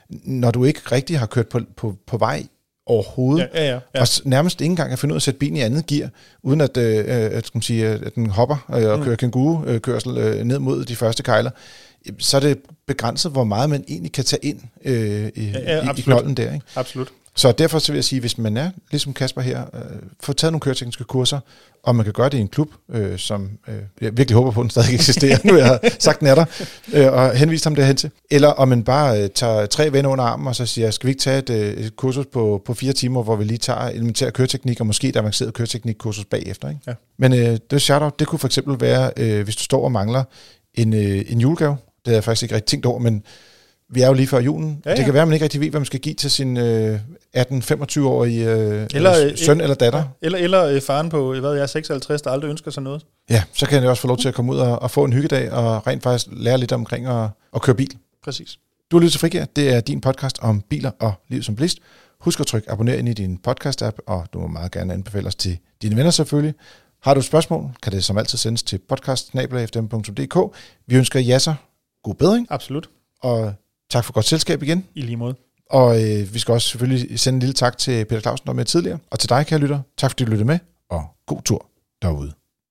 Når du ikke rigtig har kørt på, på, på vej overhovedet, Ja, ja, ja. ja. og nærmest ikke engang kan finde ud af at sætte bilen i andet gear, uden at, øh, øh, at, skal man sige, at den hopper øh, og Mm. kører kænguru-kørsel øh, ned mod de første kejler, så er det begrænset, hvor meget man egentlig kan tage ind øh, i, Ja, ja, i, knolden der. Ikke? Absolut. Så derfor så vil jeg sige, hvis man er, ligesom Kasper her, øh, få taget nogle køretekniske kurser, og man kan gøre det i en klub, øh, som øh, jeg virkelig håber på, at den stadig eksisterer, nu jeg har sagt den er der, øh, og henvist ham derhen til. Eller om man bare øh, tager tre venner under armen, og så siger, skal vi ikke tage et, øh, et kursus på, på fire timer, hvor vi lige tager elementær køreteknik, og måske et avanceret køreteknikkursus bagefter. Ikke? Ja. Men øh, det shout det kunne for eksempel være, øh, hvis du står og mangler en, øh, en julegave, det har jeg faktisk ikke rigtig tænkt over, men vi er jo lige før julen. Ja, Ja. Det kan være, at man ikke rigtig ved, hvad man skal give til sin øh, 18-25-årige øh, Eller, øh, søn eller datter. Eller, eller øh, faren på, hvad ved jeg, 56, der aldrig ønsker sig noget. Ja, så kan jeg også få lov til at komme ud og, og få en hyggedag og rent faktisk lære lidt omkring at, at køre bil. Præcis. Du har lyttet til Frigær. Det er din podcast om biler og liv som bilist. Husk at trykke abonner ind i din podcast-app, og du må meget gerne anbefale os til dine venner selvfølgelig. Har du et spørgsmål, kan det som altid sendes til podcast Vi ønsker jer så god bedring, Absolut. og tak for godt selskab igen. I lige måde. Og øh, vi skal også selvfølgelig sende en lille tak til Peter Clausen, der var med tidligere. Og til dig, kære lytter, tak fordi du lyttede med, og god tur derude.